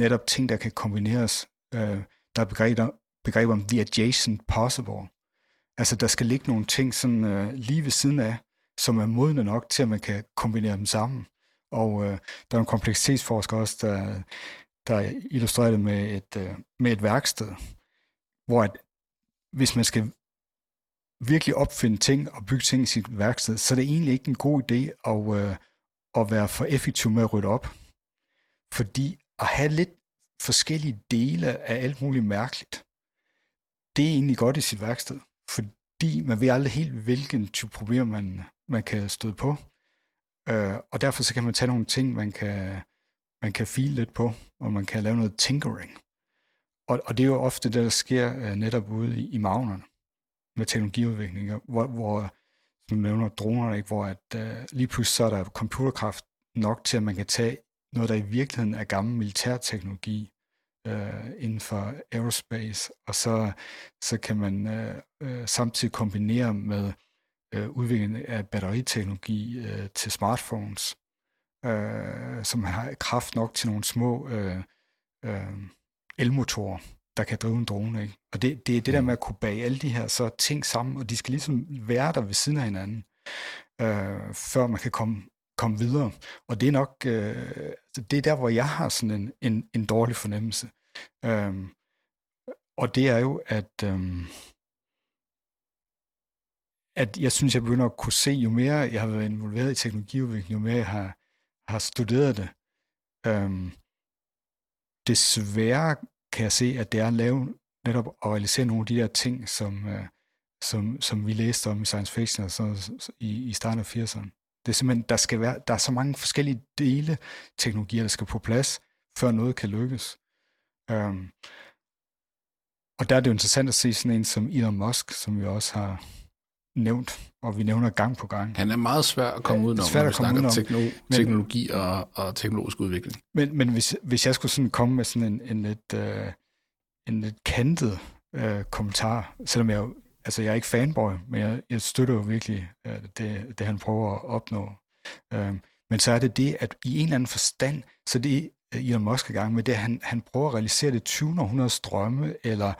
netop ting, der kan kombineres. Øh, der er begreber, begreber om the adjacent possible. Altså, der skal ligge nogle ting sådan, øh, lige ved siden af, som er modne nok til, at man kan kombinere dem sammen. Og øh, der er en kompleksitetsforsker også, der, der illustrerer det med et, øh, med et værksted, hvor at, hvis man skal virkelig opfinde ting og bygge ting i sit værksted, så er det egentlig ikke en god idé at, øh, at være for effektiv med at rydde op. Fordi at have lidt forskellige dele af alt muligt mærkeligt. Det er egentlig godt i sit værksted, fordi man ved aldrig helt, hvilken type problemer man, man kan støde på. Øh, og derfor så kan man tage nogle ting, man kan, man kan file lidt på, og man kan lave noget tinkering. Og, og det er jo ofte det, der sker øh, netop ude i, i magnerne med teknologiudviklinger, hvor, hvor som nævner dronerne, ikke, hvor at, øh, lige pludselig så er der computerkraft nok til, at man kan tage noget, der i virkeligheden er gammel militærteknologi uh, inden for aerospace, og så, så kan man uh, uh, samtidig kombinere med uh, udviklingen af batteriteknologi uh, til smartphones, uh, som har kraft nok til nogle små uh, uh, elmotorer, der kan drive en drone. Ikke? Og det, det er det der med at kunne bage alle de her så ting sammen, og de skal ligesom være der ved siden af hinanden, øh, før man kan komme, komme videre. Og det er nok, øh, det er der, hvor jeg har sådan en, en, en dårlig fornemmelse. Øhm, og det er jo, at, øhm, at jeg synes, jeg begynder at kunne se, jo mere jeg har været involveret i teknologiudvikling, jo mere jeg har, har studeret det, øhm, desværre kan jeg se, at det er at lave netop at realisere nogle af de der ting, som, øh, som, som vi læste om i science fiction og sådan, i, i starten af 80'erne. Det er simpelthen, der skal være, der er så mange forskellige dele teknologier, der skal på plads, før noget kan lykkes. Um, og der er det jo interessant at se sådan en som Elon Musk, som vi også har nævnt, og vi nævner gang på gang. Han er meget svær at komme ud når vi snakker teknologi, men, teknologi og, og teknologisk udvikling. Men, men hvis, hvis jeg skulle sådan komme med sådan en, en lidt, uh, en lidt kantet uh, kommentar, selvom jeg altså jeg er ikke fanboy, men jeg, jeg støtter jo virkelig øh, det, det, han prøver at opnå. Øh, men så er det det, at i en eller anden forstand, så det øh, Elon Musk er gang med, det er, at han, han prøver at realisere det 20. århundredes drømme, eller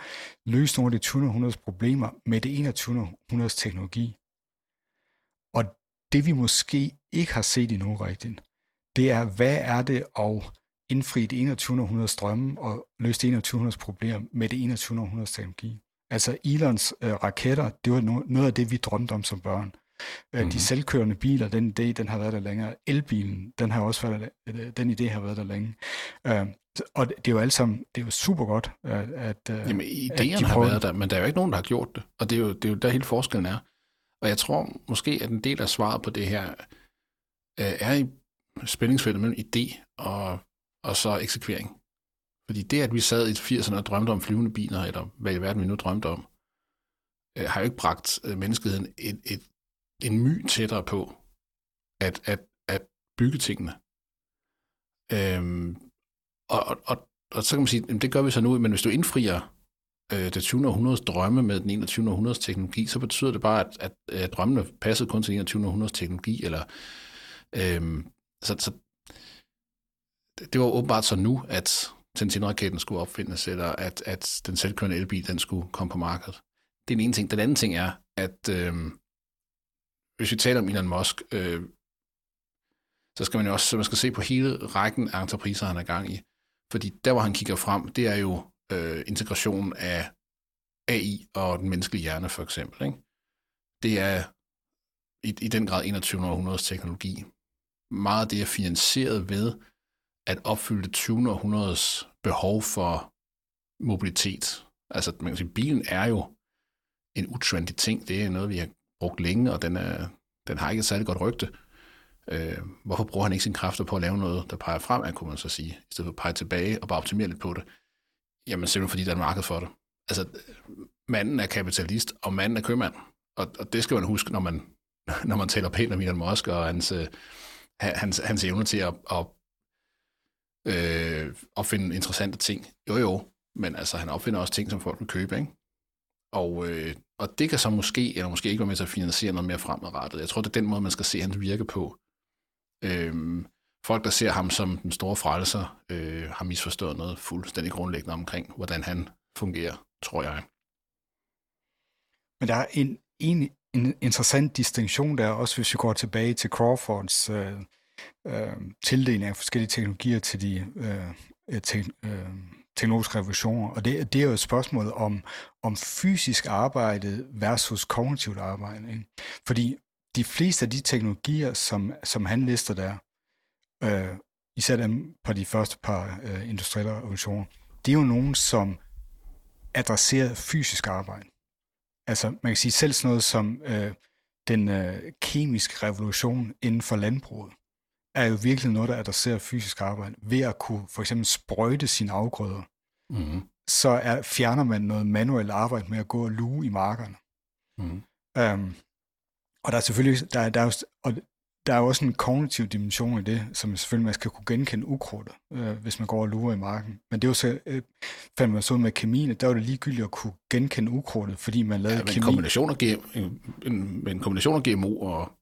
løse nogle af det 20. århundredes problemer med det 21. århundredes teknologi. Og det vi måske ikke har set endnu rigtigt, det er, hvad er det at indfri det 21. århundredes drømme og løse det 21. århundredes problemer med det 21. århundredes teknologi. Altså Elons øh, raketter, det var no- noget af det, vi drømte om som børn. Mm. De mhm. selvkørende biler, den idé, den har været der længere. Elbilen, den har også været der, den idé har været der længe. Uh, og det er jo alt sammen, det er jo super godt, at, at Jamen, idéerne at de har været der, men der er jo ikke nogen, der har gjort det. Og det er jo, det er jo der hele forskellen er. Og jeg tror måske, at en del af svaret på det her uh, er i spændingsfeltet mellem idé og, og så eksekvering. Fordi det, at vi sad i 80'erne og drømte om flyvende biler, eller hvad i verden vi nu drømte om, øh, har jo ikke bragt øh, menneskeheden et, et en my tættere på at, at, at bygge tingene. Øhm, og, og, og, og så kan man sige, jamen det gør vi så nu, men hvis du indfrier øh, det 20. århundredes drømme med den 21. århundredes teknologi, så betyder det bare, at, at, at drømmene passede kun til 21. århundredes teknologi, eller øhm, så, så det var åbenbart så nu, at Tintin-raketten skulle opfindes, eller at, at den selvkørende elbil, den skulle komme på markedet. Det er den ene ting. Den anden ting er, at øh, hvis vi taler om Elon Musk, øh, så skal man jo også man skal se på hele rækken af entrepriser, han er gang i. Fordi der, hvor han kigger frem, det er jo øh, integration af AI og den menneskelige hjerne, for eksempel. Ikke? Det er i, i den grad 21. århundredes teknologi. Meget af det er finansieret ved at opfylde det 20. århundredes behov for mobilitet. Altså, man kan sige, bilen er jo en utrendy ting. Det er noget, vi har brugt længe, og den, er, den har ikke et særligt godt rygte. Øh, hvorfor bruger han ikke sine kræfter på at lave noget, der peger fremad, kunne man så sige, i stedet for at pege tilbage og bare optimere lidt på det? Jamen simpelthen fordi der er et marked for det. Altså, manden er kapitalist, og manden er købmand. Og, og det skal man huske, når man, når man taler pænt om Elon Musk og hans, øh, hans, hans evne til at, at øh, opfinde interessante ting. Jo jo, men altså, han opfinder også ting, som folk vil købe, ikke? Og, øh, og det kan så måske, eller måske ikke være med til at finansiere noget mere fremadrettet. Jeg tror, det er den måde, man skal se hans virke på. Øhm, folk, der ser ham som den store frelser, øh, har misforstået noget fuldstændig grundlæggende omkring, hvordan han fungerer, tror jeg. Men der er en, en, en interessant distinktion der, også hvis vi går tilbage til Crawfords øh, øh, tildeling af forskellige teknologier til de øh, øh te, øh, teknologiske revolutioner. Og det, det er jo et spørgsmål om, om fysisk arbejde versus kognitivt arbejde. Ikke? Fordi de fleste af de teknologier, som, som han lister der, øh, især dem på de første par øh, industrielle revolutioner, det er jo nogen, som adresserer fysisk arbejde. Altså, man kan sige selv sådan noget som øh, den øh, kemiske revolution inden for landbruget, er jo virkelig noget, der adresserer fysisk arbejde. Ved at kunne for eksempel sprøjte sine afgrøder, mm. så er, fjerner man noget manuelt arbejde med at gå og luge i markerne. Mm. Um, og der er selvfølgelig, der, der er, og der er også en kognitiv dimension i det, som selvfølgelig man skal kunne genkende ukrudtet, øh, hvis man går og lurer i marken. Men det er jo så, øh, fandt man så med kemien, der var det ligegyldigt at kunne genkende ukrudtet, fordi man lavede ja, kemi. En kombination af, en, en, en kombination af GMO og,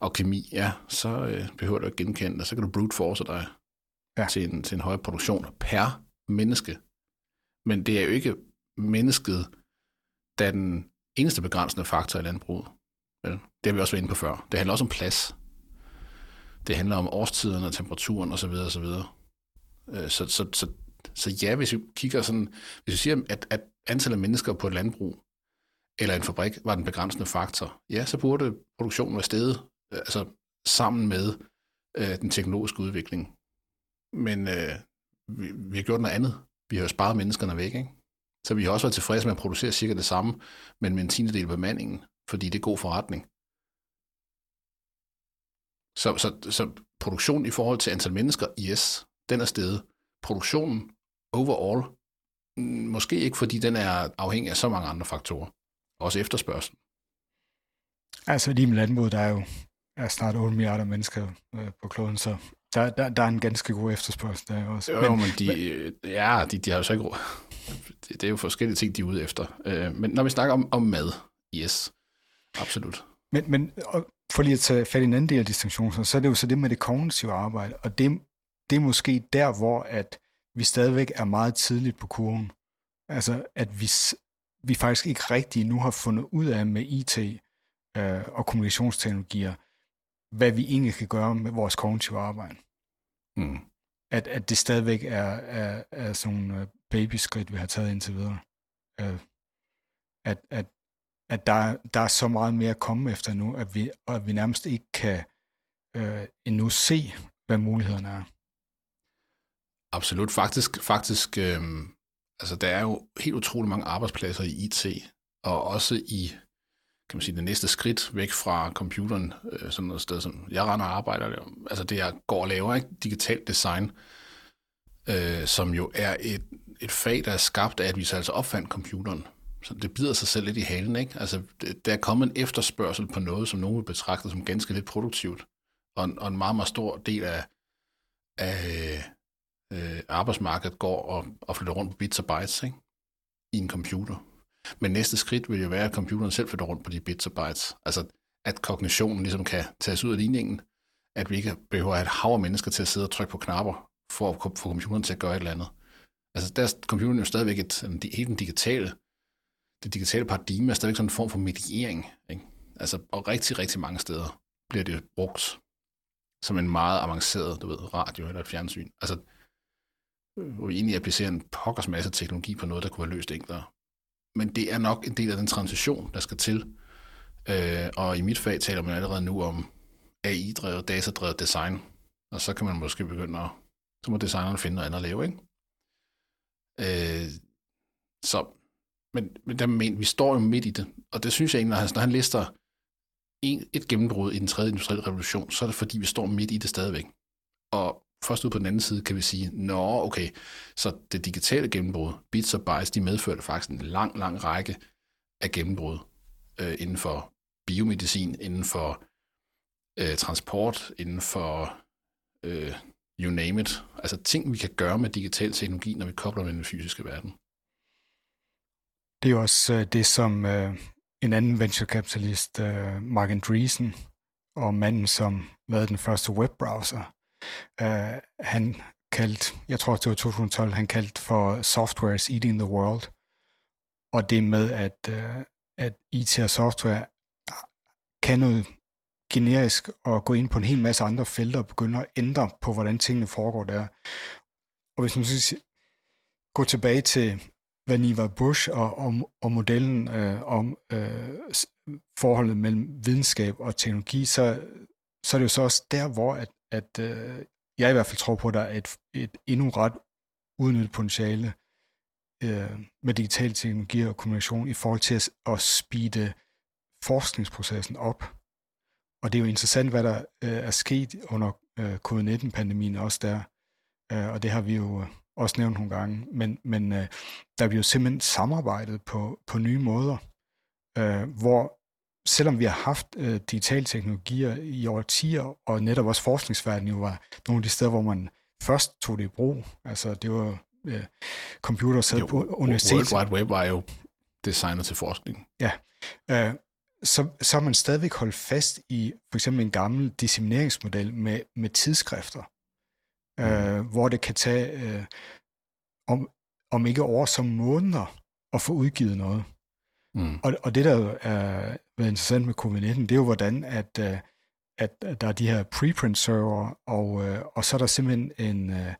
og kemi, ja, så øh, behøver du at genkende det, så kan du brute force dig ja. til, en, til en højere produktion per menneske. Men det er jo ikke mennesket, der den eneste begrænsende faktor i landbruget. Vel? Det har vi også været inde på før. Det handler også om plads. Det handler om årstiden og temperaturen osv. osv. Øh, så, så, så, så ja, hvis vi kigger sådan, hvis vi siger, at, at antallet af mennesker på et landbrug eller en fabrik var den begrænsende faktor, ja, så burde produktionen være steget Øh, altså sammen med øh, den teknologiske udvikling. Men øh, vi, vi har gjort noget andet. Vi har jo sparet menneskerne væk, ikke? Så vi har også været tilfredse med at producere cirka det samme, men med en tiende del af bemandingen, fordi det er god forretning. Så, så, så produktion i forhold til antal mennesker, yes, den er stedet. Produktionen overall, mm, måske ikke, fordi den er afhængig af så mange andre faktorer. Også efterspørgsel. Altså lige med landbruget, der er jo er snart 8 milliarder mennesker øh, på kloden, så der, der, der er en ganske god efterspørgsel der også. Jo, men, men de, men, ja, de, de har jo så ikke råd. Det, det er jo forskellige ting, de er ude efter. Øh, men når vi snakker om, om mad, yes, absolut. Men, men for lige at tage fat i en anden del af distinktionen, så er det jo så det med det kognitive arbejde, og det, det er måske der, hvor at vi stadigvæk er meget tidligt på kurven. Altså, at vi, vi faktisk ikke rigtig nu har fundet ud af med IT øh, og kommunikationsteknologier, hvad vi egentlig kan gøre med vores kognitive arbejde. Mm. At, at det stadigvæk er, er, er sådan nogle øh, babyskridt, vi har taget indtil videre. Øh, at, at at der, der er så meget mere at komme efter nu, at vi, at vi nærmest ikke kan øh, endnu se, hvad mulighederne er. Absolut. Faktisk, faktisk øh, altså der er jo helt utrolig mange arbejdspladser i IT, og også i kan man sige, det næste skridt væk fra computeren, øh, sådan noget sted, som jeg render og arbejder, altså det jeg går og laver, ikke? digitalt design, øh, som jo er et, et fag, der er skabt af, at vi så altså opfandt computeren. Så det bider sig selv lidt i halen, ikke? Altså, der er kommet en efterspørgsel på noget, som nogen vil betragte som ganske lidt produktivt, og en, og en meget, meget stor del af, af øh, arbejdsmarkedet går og, og flytter rundt på bits og bytes, ikke? I en computer. Men næste skridt vil jo være, at computeren selv flytter rundt på de bits og bytes. Altså, at kognitionen ligesom kan tages ud af ligningen, at vi ikke behøver at have et hav af mennesker til at sidde og trykke på knapper, for at få computeren til at gøre et eller andet. Altså, der er computeren jo stadigvæk et, en, helt den digitale det digitale paradigme er stadigvæk sådan en form for mediering. Ikke? Altså, og rigtig, rigtig mange steder bliver det brugt som en meget avanceret, du ved, radio eller et fjernsyn. Altså, hvor vi egentlig applicerer en pokkers masse teknologi på noget, der kunne være løst enklere. Men det er nok en del af den transition, der skal til. Øh, og i mit fag taler man allerede nu om AI-drevet, datadrevet design. Og så kan man måske begynde at, så må designeren finde noget andet at lave, ikke? Øh, så men, men der men, vi står jo midt i det, og det synes jeg egentlig, når han, når han lister en, et gennembrud i den tredje industrielle revolution, så er det fordi, vi står midt i det stadigvæk. Og først ud på den anden side kan vi sige, nå okay, så det digitale gennembrud, bits og bytes, de medførte faktisk en lang, lang række af gennembrud øh, inden for biomedicin, inden for øh, transport, inden for øh, you name it. Altså ting, vi kan gøre med digital teknologi, når vi kobler med den fysiske verden. Det er også øh, det, som øh, en anden venturekapitalist, øh, Mark Andreessen, og manden, som lavede den første webbrowser, øh, han kaldt, jeg tror det var 2012, han kaldte for Software is eating the world. Og det med, at, øh, at IT og software kan noget generisk og gå ind på en hel masse andre felter og begynde at ændre på, hvordan tingene foregår der. Og hvis man så gå tilbage til Vannevar Bush og, og, og modellen øh, om øh, forholdet mellem videnskab og teknologi, så, så er det jo så også der, hvor at, at øh, jeg i hvert fald tror på, at der er et, et endnu ret udnyttet potentiale øh, med digitale teknologier og kommunikation i forhold til at, at speede forskningsprocessen op. Og det er jo interessant, hvad der øh, er sket under øh, covid-19-pandemien også der. Øh, og det har vi jo øh, også nævnt nogle gange. Men, men øh, der bliver jo simpelthen samarbejdet på, på nye måder, øh, hvor selvom vi har haft øh, digitale teknologier i årtier, og netop også forskningsverdenen jo var nogle af de steder, hvor man først tog det i brug. Altså det var øh, computer sad jo, på universitetet. World Wide Web var jo designet til forskning. Ja, øh, så, så har man stadigvæk holdt fast i for eksempel en gammel dissemineringsmodel med, med tidsskrifter, øh, mm. hvor det kan tage øh, om, om ikke år som måneder at få udgivet noget. Mm. Og, og det, der er været interessant med covid-19, det er jo, hvordan at, øh, at, der er de her preprint-server, og, øh, og så er der simpelthen en uh,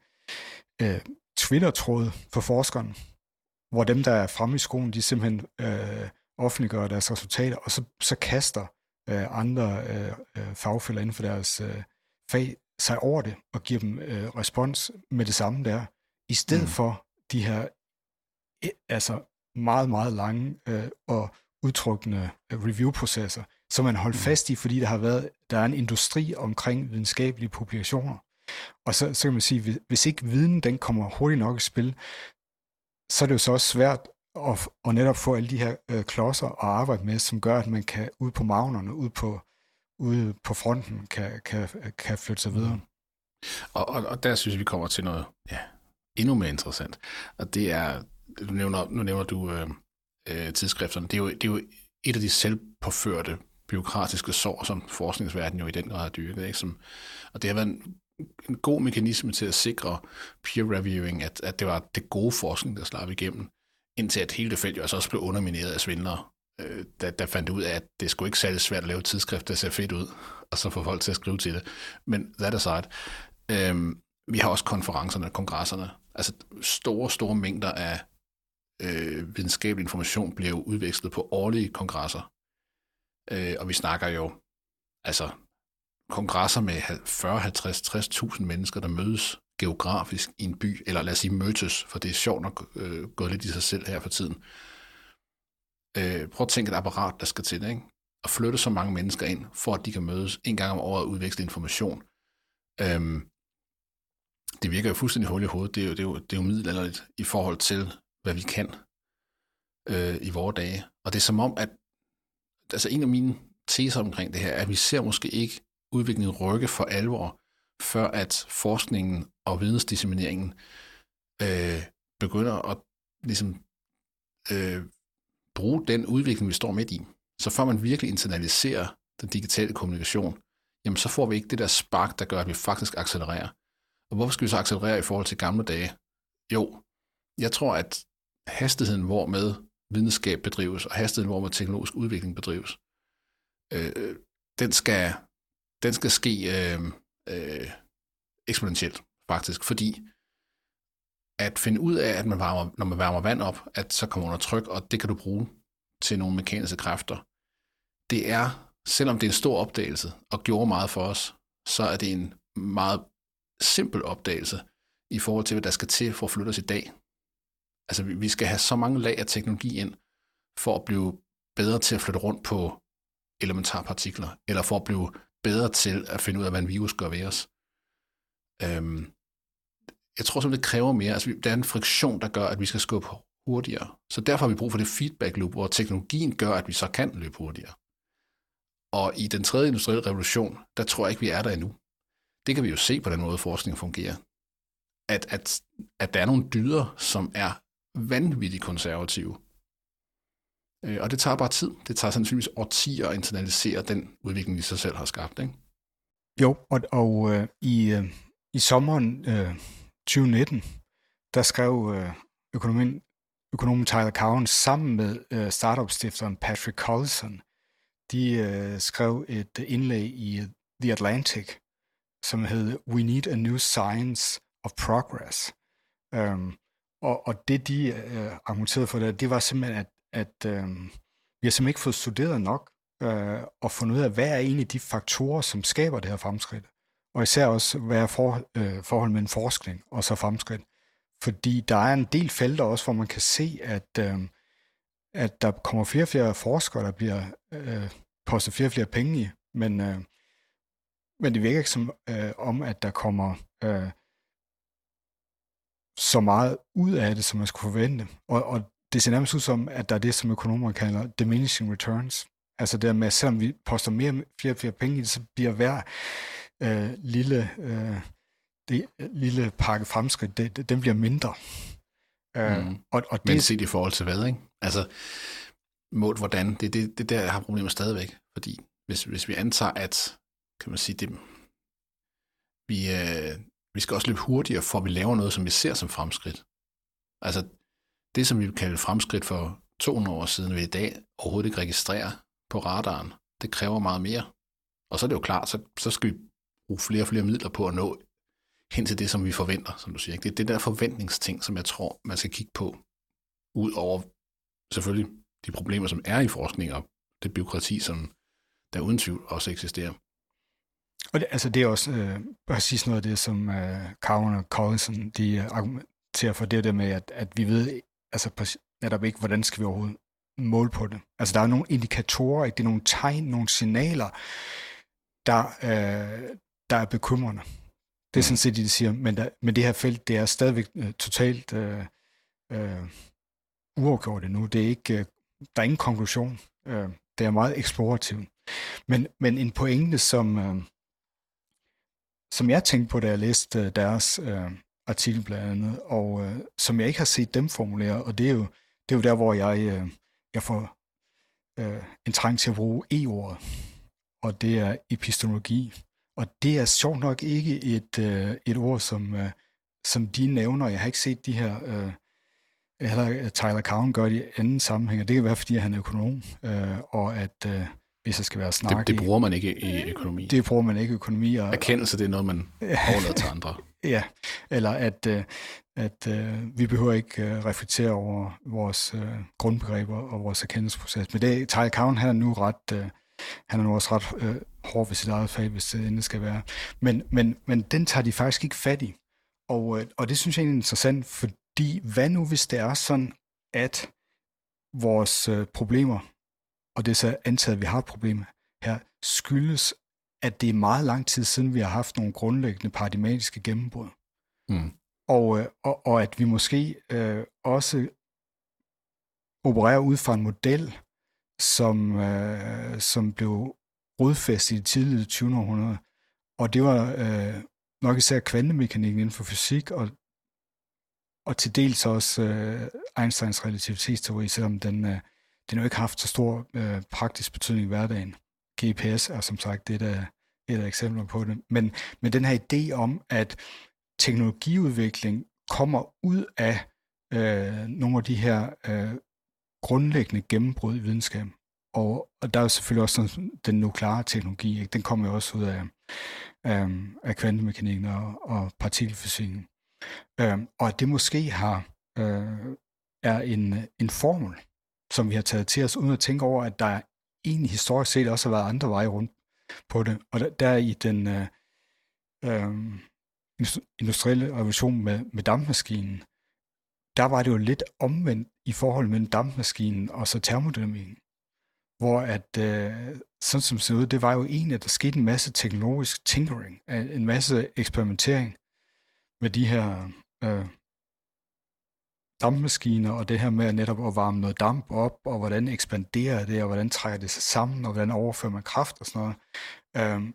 uh, Twitter-tråd for forskeren, hvor dem, der er fremme i skolen, de simpelthen uh, offentliggør deres resultater, og så, så kaster uh, andre uh, fagfælder inden for deres uh, fag sig over det, og giver dem uh, respons med det samme der, i stedet mm. for de her altså meget, meget lange uh, og udtrykkende review-processer, som man holdt mm. fast i, fordi der har været, der er en industri omkring videnskabelige publikationer. Og så, så kan man sige, hvis ikke viden den kommer hurtigt nok i spil, så er det jo så også svært at, at netop få alle de her øh, klodser at arbejde med, som gør, at man kan ud på magnerne, ud på, ude på fronten, kan, kan, kan flytte sig videre. Mm. Og, og, og der synes jeg, vi kommer til noget ja, endnu mere interessant. Og det er, nu nævner, nu nævner du øh, øh, tidsskrifterne, det er, jo, det er jo et af de selvpåførte byråkratiske sår, som forskningsverdenen jo i den grad har dyrket. Ikke? Som, og det har været en, en god mekanisme til at sikre peer reviewing, at, at det var det gode forskning, der slap igennem, indtil at hele det felt jo altså også blev undermineret af svindlere, øh, der, der fandt ud af, at det skulle ikke særlig svært at lave tidsskrift, der ser fedt ud, og så få folk til at skrive til det. Men that aside, øh, vi har også konferencerne, kongresserne, altså store, store mængder af øh, videnskabelig information bliver jo udvekslet på årlige kongresser. Øh, og vi snakker jo altså kongresser med 40, 50, 60.000 mennesker, der mødes geografisk i en by, eller lad os sige møtes, for det er sjovt nok øh, gået lidt i sig selv her for tiden. Øh, prøv at tænke et apparat, der skal til, ikke? at flytte så mange mennesker ind, for at de kan mødes en gang om året og udveksle information. Øhm, det virker jo fuldstændig hul i hovedet. Det er jo, det er jo, det er jo middelalderligt i forhold til, hvad vi kan øh, i vores dage. Og det er som om, at altså en af mine teser omkring det her, er, at vi ser måske ikke udviklingen rykke for alvor, før at forskningen og vidensdissemineringen øh, begynder at ligesom, øh, bruge den udvikling, vi står midt i. Så før man virkelig internaliserer den digitale kommunikation, jamen så får vi ikke det der spark, der gør, at vi faktisk accelererer. Og hvorfor skal vi så accelerere i forhold til gamle dage? Jo, jeg tror, at hastigheden, hvor med videnskab bedrives, og hastigheden, hvor med teknologisk udvikling bedrives, øh, den, skal, den skal ske øh, øh, eksponentielt, faktisk, fordi at finde ud af, at man varmer, når man varmer vand op, at så kommer under tryk, og det kan du bruge til nogle mekaniske kræfter. Det er, selvom det er en stor opdagelse, og gjorde meget for os, så er det en meget simpel opdagelse i forhold til, hvad der skal til for at flytte os i dag. Altså, vi skal have så mange lag af teknologi ind, for at blive bedre til at flytte rundt på elementarpartikler, eller for at blive bedre til at finde ud af, hvad en virus gør ved os. Øhm, jeg tror simpelthen, det kræver mere. Altså, der er en friktion, der gør, at vi skal skubbe hurtigere. Så derfor har vi brug for det feedback loop, hvor teknologien gør, at vi så kan løbe hurtigere. Og i den tredje industrielle revolution, der tror jeg ikke, vi er der endnu. Det kan vi jo se på den måde, forskning fungerer. At, at, at der er nogle dyder, som er vanvittigt konservative. Øh, og det tager bare tid. Det tager sandsynligvis årtier at internalisere den udvikling, vi sig selv har skabt. Ikke? Jo, og, og øh, i, øh, i sommeren øh, 2019, der skrev øh, økonomen, økonomen Tyler Cowen sammen med øh, startup-stifteren Patrick Collison, de øh, skrev et indlæg i The Atlantic, som hed We Need a New Science of Progress. Um, og, og det, de øh, argumenterede for det, det var simpelthen, at, at øh, vi har simpelthen ikke fået studeret nok øh, og fundet ud af, hvad er egentlig de faktorer, som skaber det her fremskridt. og især også, hvad er for, øh, forholdet mellem forskning og så fremskridt. Fordi der er en del felter også, hvor man kan se, at, øh, at der kommer flere og flere forskere, der bliver øh, postet flere og flere penge i, men, øh, men det virker ikke som øh, om, at der kommer øh, så meget ud af det, som man skulle forvente. Og, og det ser nærmest ud som, at der er det, som økonomer kalder diminishing returns. Altså det med, at selvom vi poster mere, flere og flere penge i det, så bliver hver øh, lille, øh, det, lille pakke fremskridt, det, det, den bliver mindre. Øh, mm. og, og det, Men set i forhold til hvad, ikke? Altså, målt hvordan, det er det, det der, jeg har problemer stadigvæk. Fordi hvis, hvis vi antager, at, kan man sige, det, vi, øh, vi skal også løbe hurtigere, for at vi laver noget, som vi ser som fremskridt. Altså, det, som vi kalder fremskridt for 200 år siden, vil i dag overhovedet ikke registrere på radaren. Det kræver meget mere. Og så er det jo klart, så, så skal vi bruge flere og flere midler på at nå hen til det, som vi forventer, som du siger. Det er det der forventningsting, som jeg tror, man skal kigge på, ud over selvfølgelig de problemer, som er i forskning, og det byråkrati, som der uden tvivl også eksisterer. Og det, altså det er også øh, præcis noget af det, som øh, Cowen og Collinson, de argumenterer for det der med, at, at vi ved altså netop ikke, hvordan skal vi overhovedet måle på det. Altså der er nogle indikatorer, ikke? det er nogle tegn, nogle signaler, der, øh, der er bekymrende. Det er sådan set det, de siger, men, der, men det her felt, det er stadigvæk øh, totalt øh, øh, uafgjort endnu. Det er ikke, øh, der er ingen konklusion. Øh, det er meget eksplorativt. Men, men en pointe, som, øh, som jeg tænkte på, da jeg læste øh, deres øh, artikel blandt andet, og øh, som jeg ikke har set dem formulere, og det er jo, det er jo der, hvor jeg, øh, jeg får øh, en trang til at bruge e-ordet, og det er epistemologi. Og det er sjovt nok ikke et, øh, et ord, som, øh, som de nævner. Jeg har ikke set de her, øh, eller Tyler Cowen gør det i anden sammenhæng, og det kan være, fordi han er økonom, øh, og at øh, hvis der skal være snak det, det bruger man ikke i økonomi. Det bruger man ikke i økonomi. Og, Erkendelse, det er noget, man overlader til andre. Ja, eller at, øh, at uh, vi behøver ikke uh, reflektere over vores uh, grundbegreber og vores erkendelsesproces. Men det, Tyler Cowen, han er nu ret, han er nu også ret uh, hård ved sit eget fag, hvis det endelig skal være. Men, men, men den tager de faktisk ikke fat i. Og, og det synes jeg er interessant, fordi hvad nu, hvis det er sådan, at vores uh, problemer, og det er så antaget, at vi har et problem her, skyldes at det er meget lang tid siden, vi har haft nogle grundlæggende paradigmatiske gennembrud. Mm. Og, øh, og, og at vi måske øh, også opererer ud fra en model, som, øh, som blev rodfæstet i det tidlige 20. århundrede. Og det var øh, nok især kvantemekanikken inden for fysik, og, og til dels også øh, Einsteins relativitetsteori, selvom den, øh, den jo ikke haft så stor øh, praktisk betydning i hverdagen. GPS er som sagt det, der et af eksempler på det. Men, men den her idé om, at teknologiudvikling kommer ud af øh, nogle af de her øh, grundlæggende gennembrud i videnskab. Og, og der er selvfølgelig også sådan, den nukleare teknologi, ikke? den kommer jo også ud af, øh, af kvantemekanikken og, og partikelfysikken. Øh, og at det måske har øh, er en, en formel, som vi har taget til os, uden at tænke over, at der egentlig historisk set også har været andre veje rundt på det. Og der, der i den øh, øh, industrielle revolution med, med dampmaskinen, der var det jo lidt omvendt i forhold mellem dampmaskinen og så termodynamikken. Hvor at, øh, sådan som det ser ud, det var jo egentlig, at der skete en masse teknologisk tinkering, en masse eksperimentering med de her øh, dampmaskiner, og det her med netop at varme noget damp op, og hvordan ekspanderer det, og hvordan trækker det sig sammen, og hvordan overfører man kraft og sådan noget. Øhm,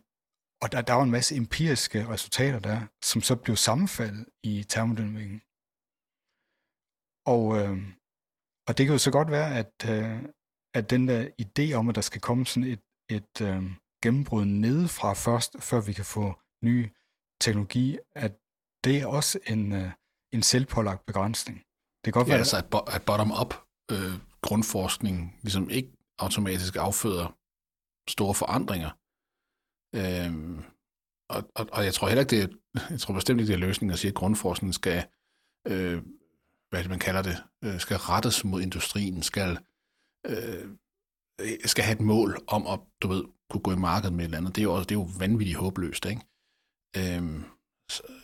og der, der var en masse empiriske resultater der, som så blev sammenfaldet i termodynamikken. Og, øh, og det kan jo så godt være, at, øh, at den der idé om, at der skal komme sådan et, et øh, gennembrud nedefra først, før vi kan få ny teknologi, at det er også en, øh, en selvpålagt begrænsning. Det kan godt ja, være, altså at, at bottom-up øh, grundforskning ligesom ikke automatisk afføder store forandringer. Øhm, og, og, og jeg tror heller ikke, det er, jeg tror bestemt ikke, det er løsningen at sige, at grundforskning skal, øh, hvad det, man kalder det, øh, skal rettes mod industrien, skal, øh, skal have et mål om at, du ved, kunne gå i markedet med et eller andet. Det er jo, også, det er jo vanvittigt håbløst, ikke? Øhm,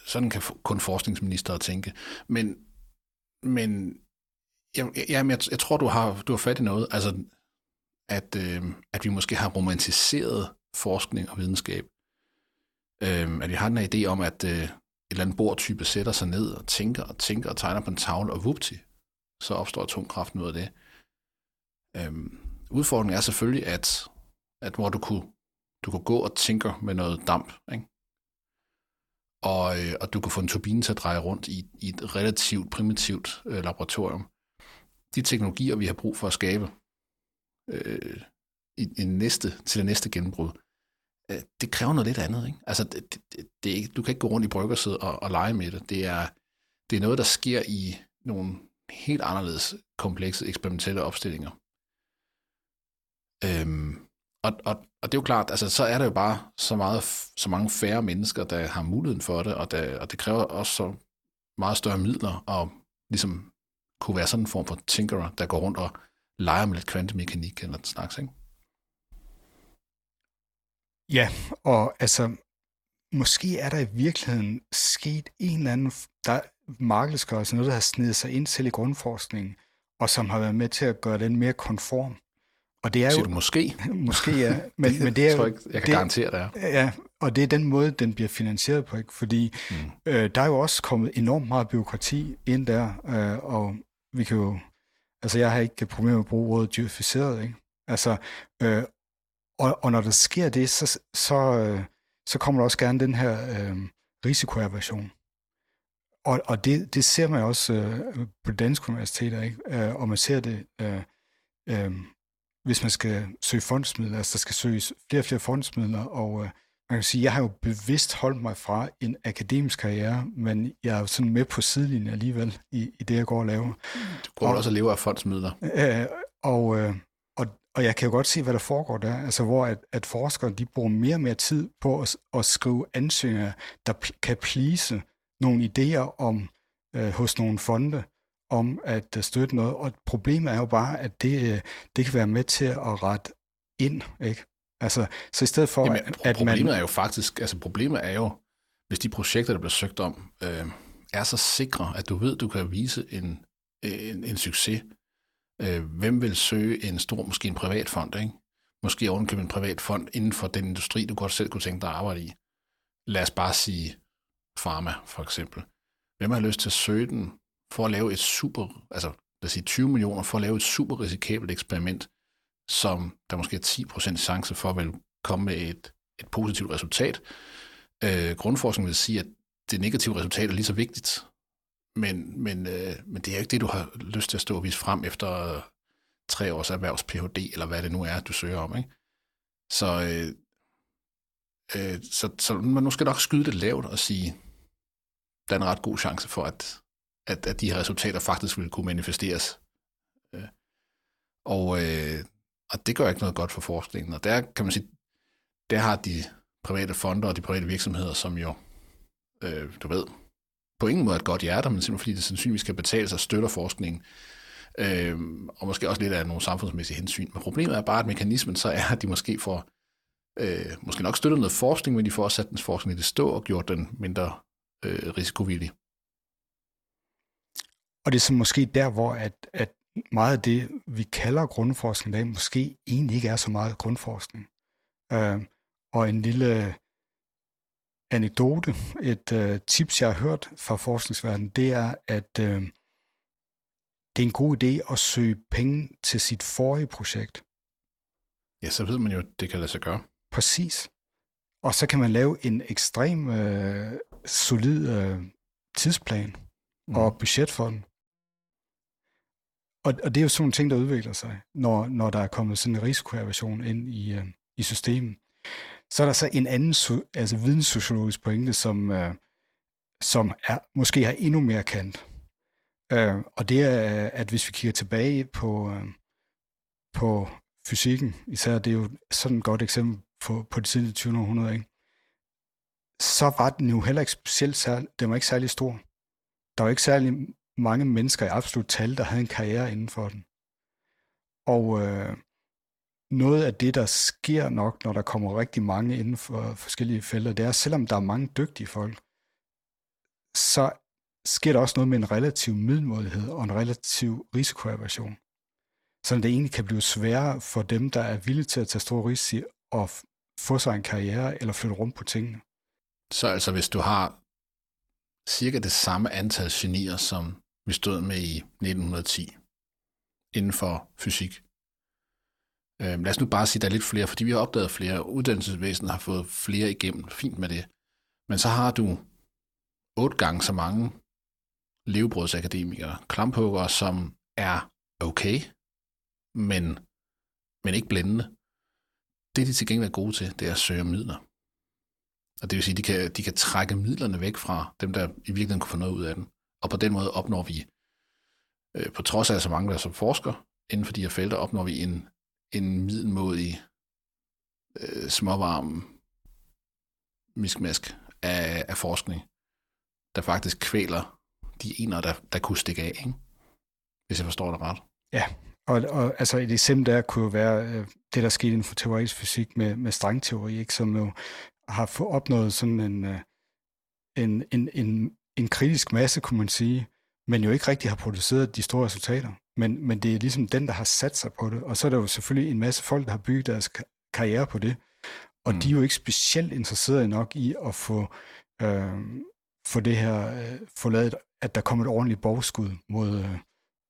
sådan kan kun forskningsminister tænke. Men, men jeg, jeg, jeg, jeg tror, du har, du har fat i noget. Altså, at, øh, at vi måske har romantiseret forskning og videnskab. Øh, at vi har den her idé om, at øh, et eller andet bordtype sætter sig ned og tænker og tænker og tegner på en tavle, og vupti, så opstår atomkraften ud af det. Øh, udfordringen er selvfølgelig, at, at hvor du kunne, du kunne gå og tænke med noget damp, ikke? Og, øh, og du kan få en turbine til at dreje rundt i, i et relativt primitivt øh, laboratorium. De teknologier, vi har brug for at skabe, øh, i, i næste, til det næste gennembrud, øh, det kræver noget lidt andet. Ikke? Altså, det, det, det er ikke, du kan ikke gå rundt i bryggerset og, og lege med det. Det er, det er noget, der sker i nogle helt anderledes komplekse eksperimentelle opstillinger. Øhm, og, og, og det er jo klart, altså, så er der jo bare så, meget, så mange færre mennesker, der har muligheden for det, og, der, og det kræver også så meget større midler at ligesom kunne være sådan en form for tinkerer, der går rundt og leger med lidt kvantemekanik eller den slags, ikke? Ja, og altså, måske er der i virkeligheden sket en eller anden der markedsgørelse, noget, der har snedet sig ind til i grundforskningen, og som har været med til at gøre den mere konform. Og det er Siger jo, du måske? Måske, ja. Men, men det er tror jeg, jeg kan det, garantere det er. Ja, og det er den måde, den bliver finansieret på, ikke? fordi mm. øh, der er jo også kommet enormt meget byråkrati ind der, øh, og vi kan jo Altså, jeg har ikke problemer med at bruge ordet dyrficeret, ikke? Altså, øh, og, og når der sker det, så, så, øh, så kommer der også gerne den her øh, risikoaversion. Og, og det, det ser man også øh, på danske universiteter, ikke? Øh, og man ser det, øh, øh, hvis man skal søge fondsmidler, altså der skal søges flere og flere fondsmidler, og øh, man kan sige, jeg har jo bevidst holdt mig fra en akademisk karriere, men jeg er jo sådan med på sidelinjen alligevel i, i det, jeg går og laver. Du går og, også og lever af fondsmidler. Øh, og, øh, og, og jeg kan jo godt se, hvad der foregår der, altså hvor at, at forskere de bruger mere og mere tid på at, at skrive ansøgninger, der kan plise nogle idéer om øh, hos nogle fonde, om at uh, støtte noget. Og problemet er jo bare, at det, øh, det kan være med til at rette ind, ikke? Altså, så i stedet for, Jamen, at, at problemet man... er jo faktisk, altså problemet er jo, hvis de projekter, der bliver søgt om, øh, er så sikre, at du ved, du kan vise en, en, en succes. Øh, hvem vil søge en stor, måske en privat fond, ikke? Måske ovenkøbe en privat fond inden for den industri, du godt selv kunne tænke dig at arbejde i. Lad os bare sige pharma, for eksempel. Hvem har lyst til at søge den for at lave et super, altså lad os sige 20 millioner, for at lave et super risikabelt eksperiment, som der måske er 10% chance for at vil komme med et, et positivt resultat. Øh, grundforskning vil sige, at det negative resultat er lige så vigtigt, men, men, øh, men det er jo ikke det, du har lyst til at stå og vise frem efter tre års erhvervs PhD, eller hvad det nu er, du søger om. Ikke? Så, øh, øh, så, så man nu skal nok skyde det lavt og sige, der er en ret god chance for, at, at, at de her resultater faktisk vil kunne manifesteres. Øh, og, øh, og det gør ikke noget godt for forskningen. Og der kan man sige, der har de private fonder og de private virksomheder, som jo, øh, du ved, på ingen måde et godt hjerte, men simpelthen fordi det sandsynligvis skal betale sig støtter forskningen. Øh, og måske også lidt af nogle samfundsmæssige hensyn. Men problemet er bare, at mekanismen så er, at de måske får øh, måske nok støttet noget forskning, men de får også sat den forskning i det stå og gjort den mindre øh, risikovillig. Og det er så måske der, hvor at, at meget af det, vi kalder grundforskning, der måske egentlig ikke er så meget grundforskning. Øh, og en lille anekdote, et øh, tips, jeg har hørt fra forskningsverdenen, det er, at øh, det er en god idé at søge penge til sit forrige projekt. Ja, så ved man jo, at det kan lade sig gøre. Præcis. Og så kan man lave en ekstrem øh, solid øh, tidsplan mm. og budget for den. Og, og det er jo sådan nogle ting, der udvikler sig, når, når der er kommet sådan en risikoaversion ind i, øh, i systemet. Så er der så en anden altså videnssociologisk pointe, som, øh, som er, måske har endnu mere kant. Øh, og det er, at hvis vi kigger tilbage på, øh, på fysikken, især det er jo sådan et godt eksempel på, på det tidlige 20. århundrede, ikke? så var den jo heller ikke specielt særlig, den var ikke særlig stor. Der var ikke særlig mange mennesker i absolut tal, der havde en karriere inden for den. Og, øh, noget af det, der sker nok, når der kommer rigtig mange inden for forskellige felter, det er, selvom der er mange dygtige folk, så sker der også noget med en relativ middelmådighed og en relativ risikoaversion. Så det egentlig kan blive sværere for dem, der er villige til at tage store risici og få sig en karriere eller flytte rundt på tingene. Så altså hvis du har cirka det samme antal genier, som vi stod med i 1910 inden for fysik. Øh, lad os nu bare sige, at der er lidt flere, fordi vi har opdaget flere. Uddannelsesvæsenet har fået flere igennem. Fint med det. Men så har du otte gange så mange levebrødsakademikere, klamphugger, som er okay, men, men ikke blændende. Det, de til gengæld er gode til, det er at søge midler. Og det vil sige, at de kan, de kan trække midlerne væk fra dem, der i virkeligheden kunne få noget ud af den. Og på den måde opnår vi, øh, på trods af så mange, der som forsker inden for de her felter, opnår vi en, en middelmodig, øh, småvarm miskmask af, af forskning, der faktisk kvæler de enere, der, der kunne stikke af, ikke? hvis jeg forstår det ret. Ja, og, og altså et eksempel der kunne jo være øh, det, der skete inden for teoretisk fysik med, med strengteori, ikke, som jo har fået opnået sådan en, øh, en, en, en, en kritisk masse, kunne man sige, men jo ikke rigtig har produceret de store resultater. Men, men det er ligesom den, der har sat sig på det. Og så er der jo selvfølgelig en masse folk, der har bygget deres karriere på det. Og mm. de er jo ikke specielt interesserede nok i at få, øh, få det her, øh, få lavet, at der kommer et ordentligt borgskud mod, øh,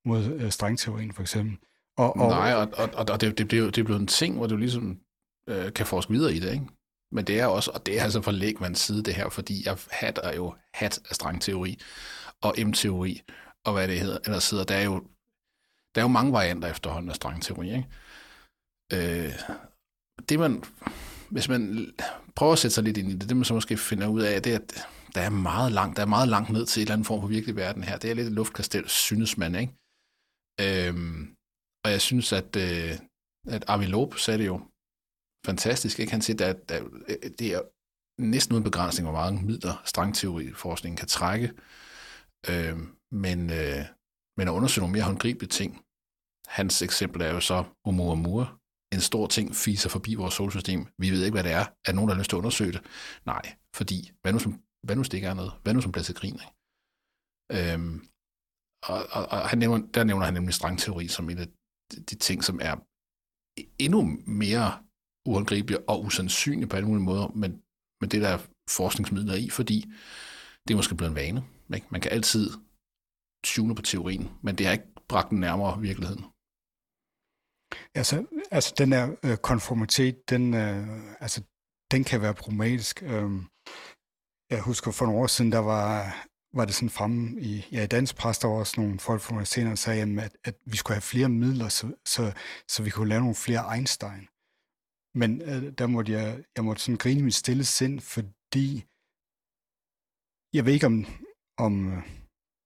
mod øh, strengteorien for eksempel. Og, og, Nej, og, og, og det, det, bliver, det bliver en ting, hvor du ligesom øh, kan forske videre i det, ikke? Men det er også, og det er altså for lægmands side det her, fordi jeg hatter jo hat af strengteori og M-teori og hvad det hedder, ellers sidder. Der er jo, der er jo mange varianter efterhånden af strengteori, ikke? Øh, det man, hvis man prøver at sætte sig lidt ind i det, det man så måske finder ud af, det er, at der er meget langt, der er meget langt ned til en eller anden form for virkelig verden her. Det er lidt et luftkastel, synes man, ikke? Øhm, og jeg synes, at, øh, at Arvi Loeb sagde det jo fantastisk, ikke? Han siger, at, det er næsten uden begrænsning, hvor mange midler strengteoriforskningen kan trække. øh, men, øh, men at undersøge nogle mere håndgribelige ting. Hans eksempel er jo så Oumuamua, en stor ting fiser forbi vores solsystem. Vi ved ikke, hvad det er. Er nogen, der har lyst til at undersøge det? Nej, fordi hvad nu, som, hvad nu stikker noget? Hvad nu som bliver til grin? Ikke? Øhm, og, og, og han nævner, der nævner han nemlig strengteori som en af de, de ting, som er endnu mere uhåndgribelige og usandsynlige på alle mulige måder, men, men det der er forskningsmidler i, fordi det er måske blevet en vane. Ikke? Man kan altid tune på teorien, men det har ikke bragt den nærmere virkeligheden. Altså, altså den her øh, konformitet, den, øh, altså, den kan være problematisk. Øh, jeg husker for nogle år siden, der var, var det sådan fremme i, ja, i dansk pres, der var også nogle folk fra universiteterne, der sagde, at, at vi skulle have flere midler, så, så, så vi kunne lave nogle flere Einstein. Men øh, der måtte jeg, jeg måtte sådan grine mit stille sind, fordi jeg ved ikke, om, om øh,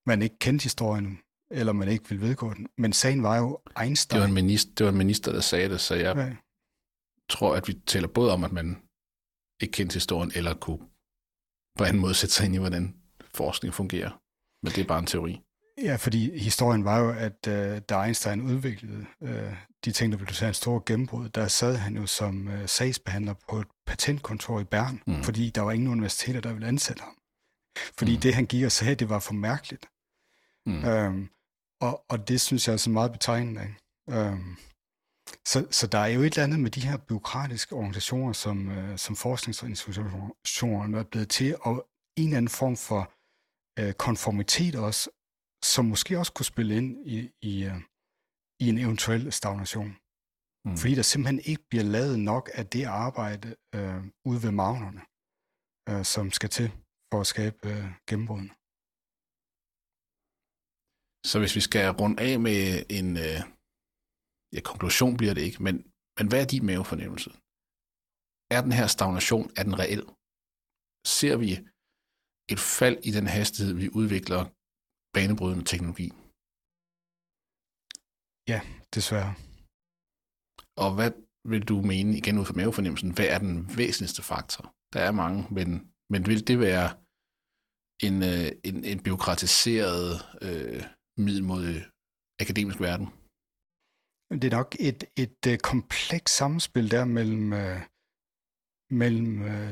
man ikke kendte historien, eller man ikke ville vedgå den. Men sagen var jo Einstein. Det var en minister, det var en minister der sagde det, så jeg ja. tror, at vi taler både om, at man ikke kendte historien, eller kunne på anden måde sætte sig ind i, hvordan forskning fungerer. Men det er bare en teori. Ja, fordi historien var jo, at uh, da Einstein udviklede uh, de ting, der ville tage en stor gennembrud, der sad han jo som uh, sagsbehandler på et patentkontor i Bern, mm. fordi der var ingen universiteter, der ville ansætte ham. Fordi mm. det, han gik og sagde, det var for mærkeligt. Mm. Øhm, og, og det synes jeg er så meget betegnende. Øhm, så, så der er jo et eller andet med de her byråkratiske organisationer, som, øh, som forskningsinstitutioner er blevet til, og en eller anden form for øh, konformitet også, som måske også kunne spille ind i, i, øh, i en eventuel stagnation. Mm. Fordi der simpelthen ikke bliver lavet nok af det arbejde øh, ude ved magnerne, øh, som skal til for at skabe øh, gennembrudene. Så hvis vi skal runde af med en, øh, ja, konklusion bliver det ikke, men, men hvad er din mavefornemmelse? Er den her stagnation, er den reel? Ser vi et fald i den hastighed, vi udvikler banebrydende teknologi? Ja, desværre. Og hvad vil du mene, igen ud fra mavefornemmelsen, hvad er den væsentligste faktor? Der er mange, men, men vil det være en, øh, en, en byråkratiseret øh, middel mod akademisk verden? det er nok et, et, et komplekst samspil der mellem, uh, mellem uh,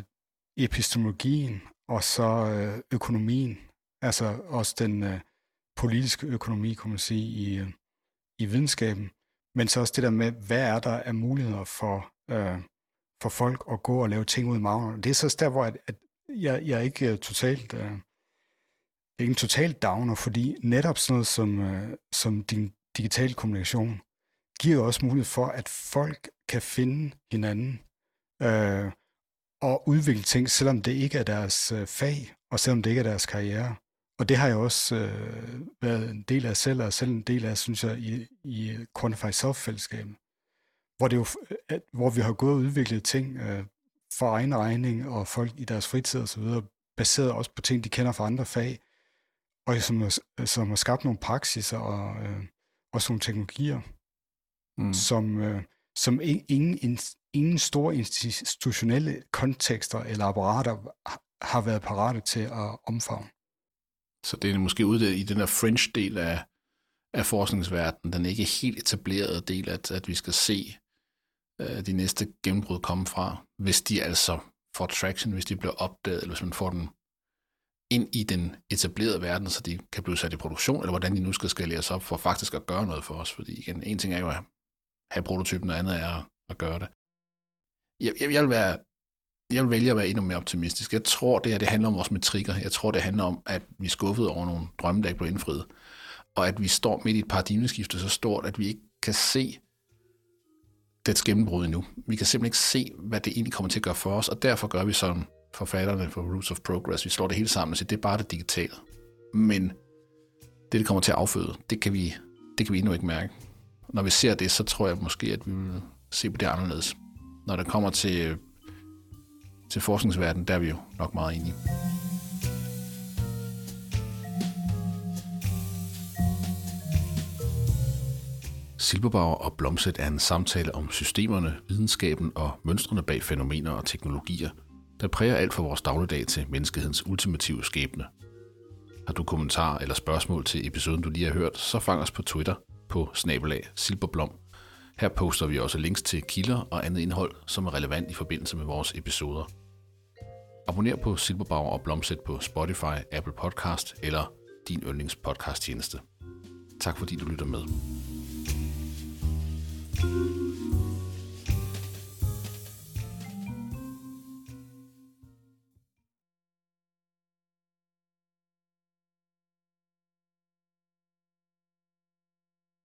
epistemologien og så uh, økonomien. Altså også den uh, politisk økonomi, kan man sige, i, i videnskaben. Men så også det der med, hvad er der af muligheder for, øh, for folk at gå og lave ting ud i maven. Det er så der, hvor at, at jeg, jeg er ikke øh, totalt... Øh, ikke en total downer, fordi netop sådan noget som, øh, som din digital kommunikation giver også mulighed for, at folk kan finde hinanden øh, og udvikle ting, selvom det ikke er deres øh, fag, og selvom det ikke er deres karriere. Og det har jeg også øh, været en del af selv, og selv en del af, synes jeg, i, i Quantify Self-fællesskabet, hvor, det jo, at, hvor vi har gået og udviklet ting øh, for egen regning, og folk i deres fritid og så videre, baseret også på ting, de kender fra andre fag, og som, som har skabt nogle praksiser og øh, også nogle teknologier, mm. som, øh, som ingen, ingen store institutionelle kontekster eller apparater har været parate til at omfavne. Så det er måske ude i den der French-del af, af forskningsverdenen, den ikke helt etablerede del, at, at vi skal se øh, de næste gennembrud komme fra, hvis de altså får traction, hvis de bliver opdaget, eller hvis man får den ind i den etablerede verden, så de kan blive sat i produktion, eller hvordan de nu skal skaleres op for faktisk at gøre noget for os. Fordi igen, en ting er jo at have prototypen, og andet er at gøre det. Jeg, jeg, jeg, vil være, jeg vil vælge at være endnu mere optimistisk. Jeg tror, det her det handler om vores metrikker. Jeg tror, det handler om, at vi er skuffet over nogle drømme, der ikke blev indfriet. Og at vi står midt i et paradigmeskifte så stort, at vi ikke kan se det gennembrud endnu. Vi kan simpelthen ikke se, hvad det egentlig kommer til at gøre for os, og derfor gør vi som forfatterne for Roots of Progress. Vi slår det hele sammen og siger, det er bare det digitale. Men det, det kommer til at afføde, det kan vi, det kan vi endnu ikke mærke. Når vi ser det, så tror jeg måske, at vi vil se på det anderledes. Når det kommer til, til forskningsverdenen, der er vi jo nok meget enige. Silberbauer og Blomset er en samtale om systemerne, videnskaben og mønstrene bag fænomener og teknologier – der præger alt for vores dagligdag til menneskehedens ultimative skæbne. Har du kommentarer eller spørgsmål til episoden, du lige har hørt, så fang os på Twitter på snabelag silberblom. Her poster vi også links til kilder og andet indhold, som er relevant i forbindelse med vores episoder. Abonner på Silberbauer og Blomsæt på Spotify, Apple Podcast eller din yndlingspodcast tjeneste. Tak fordi du lytter med. thank you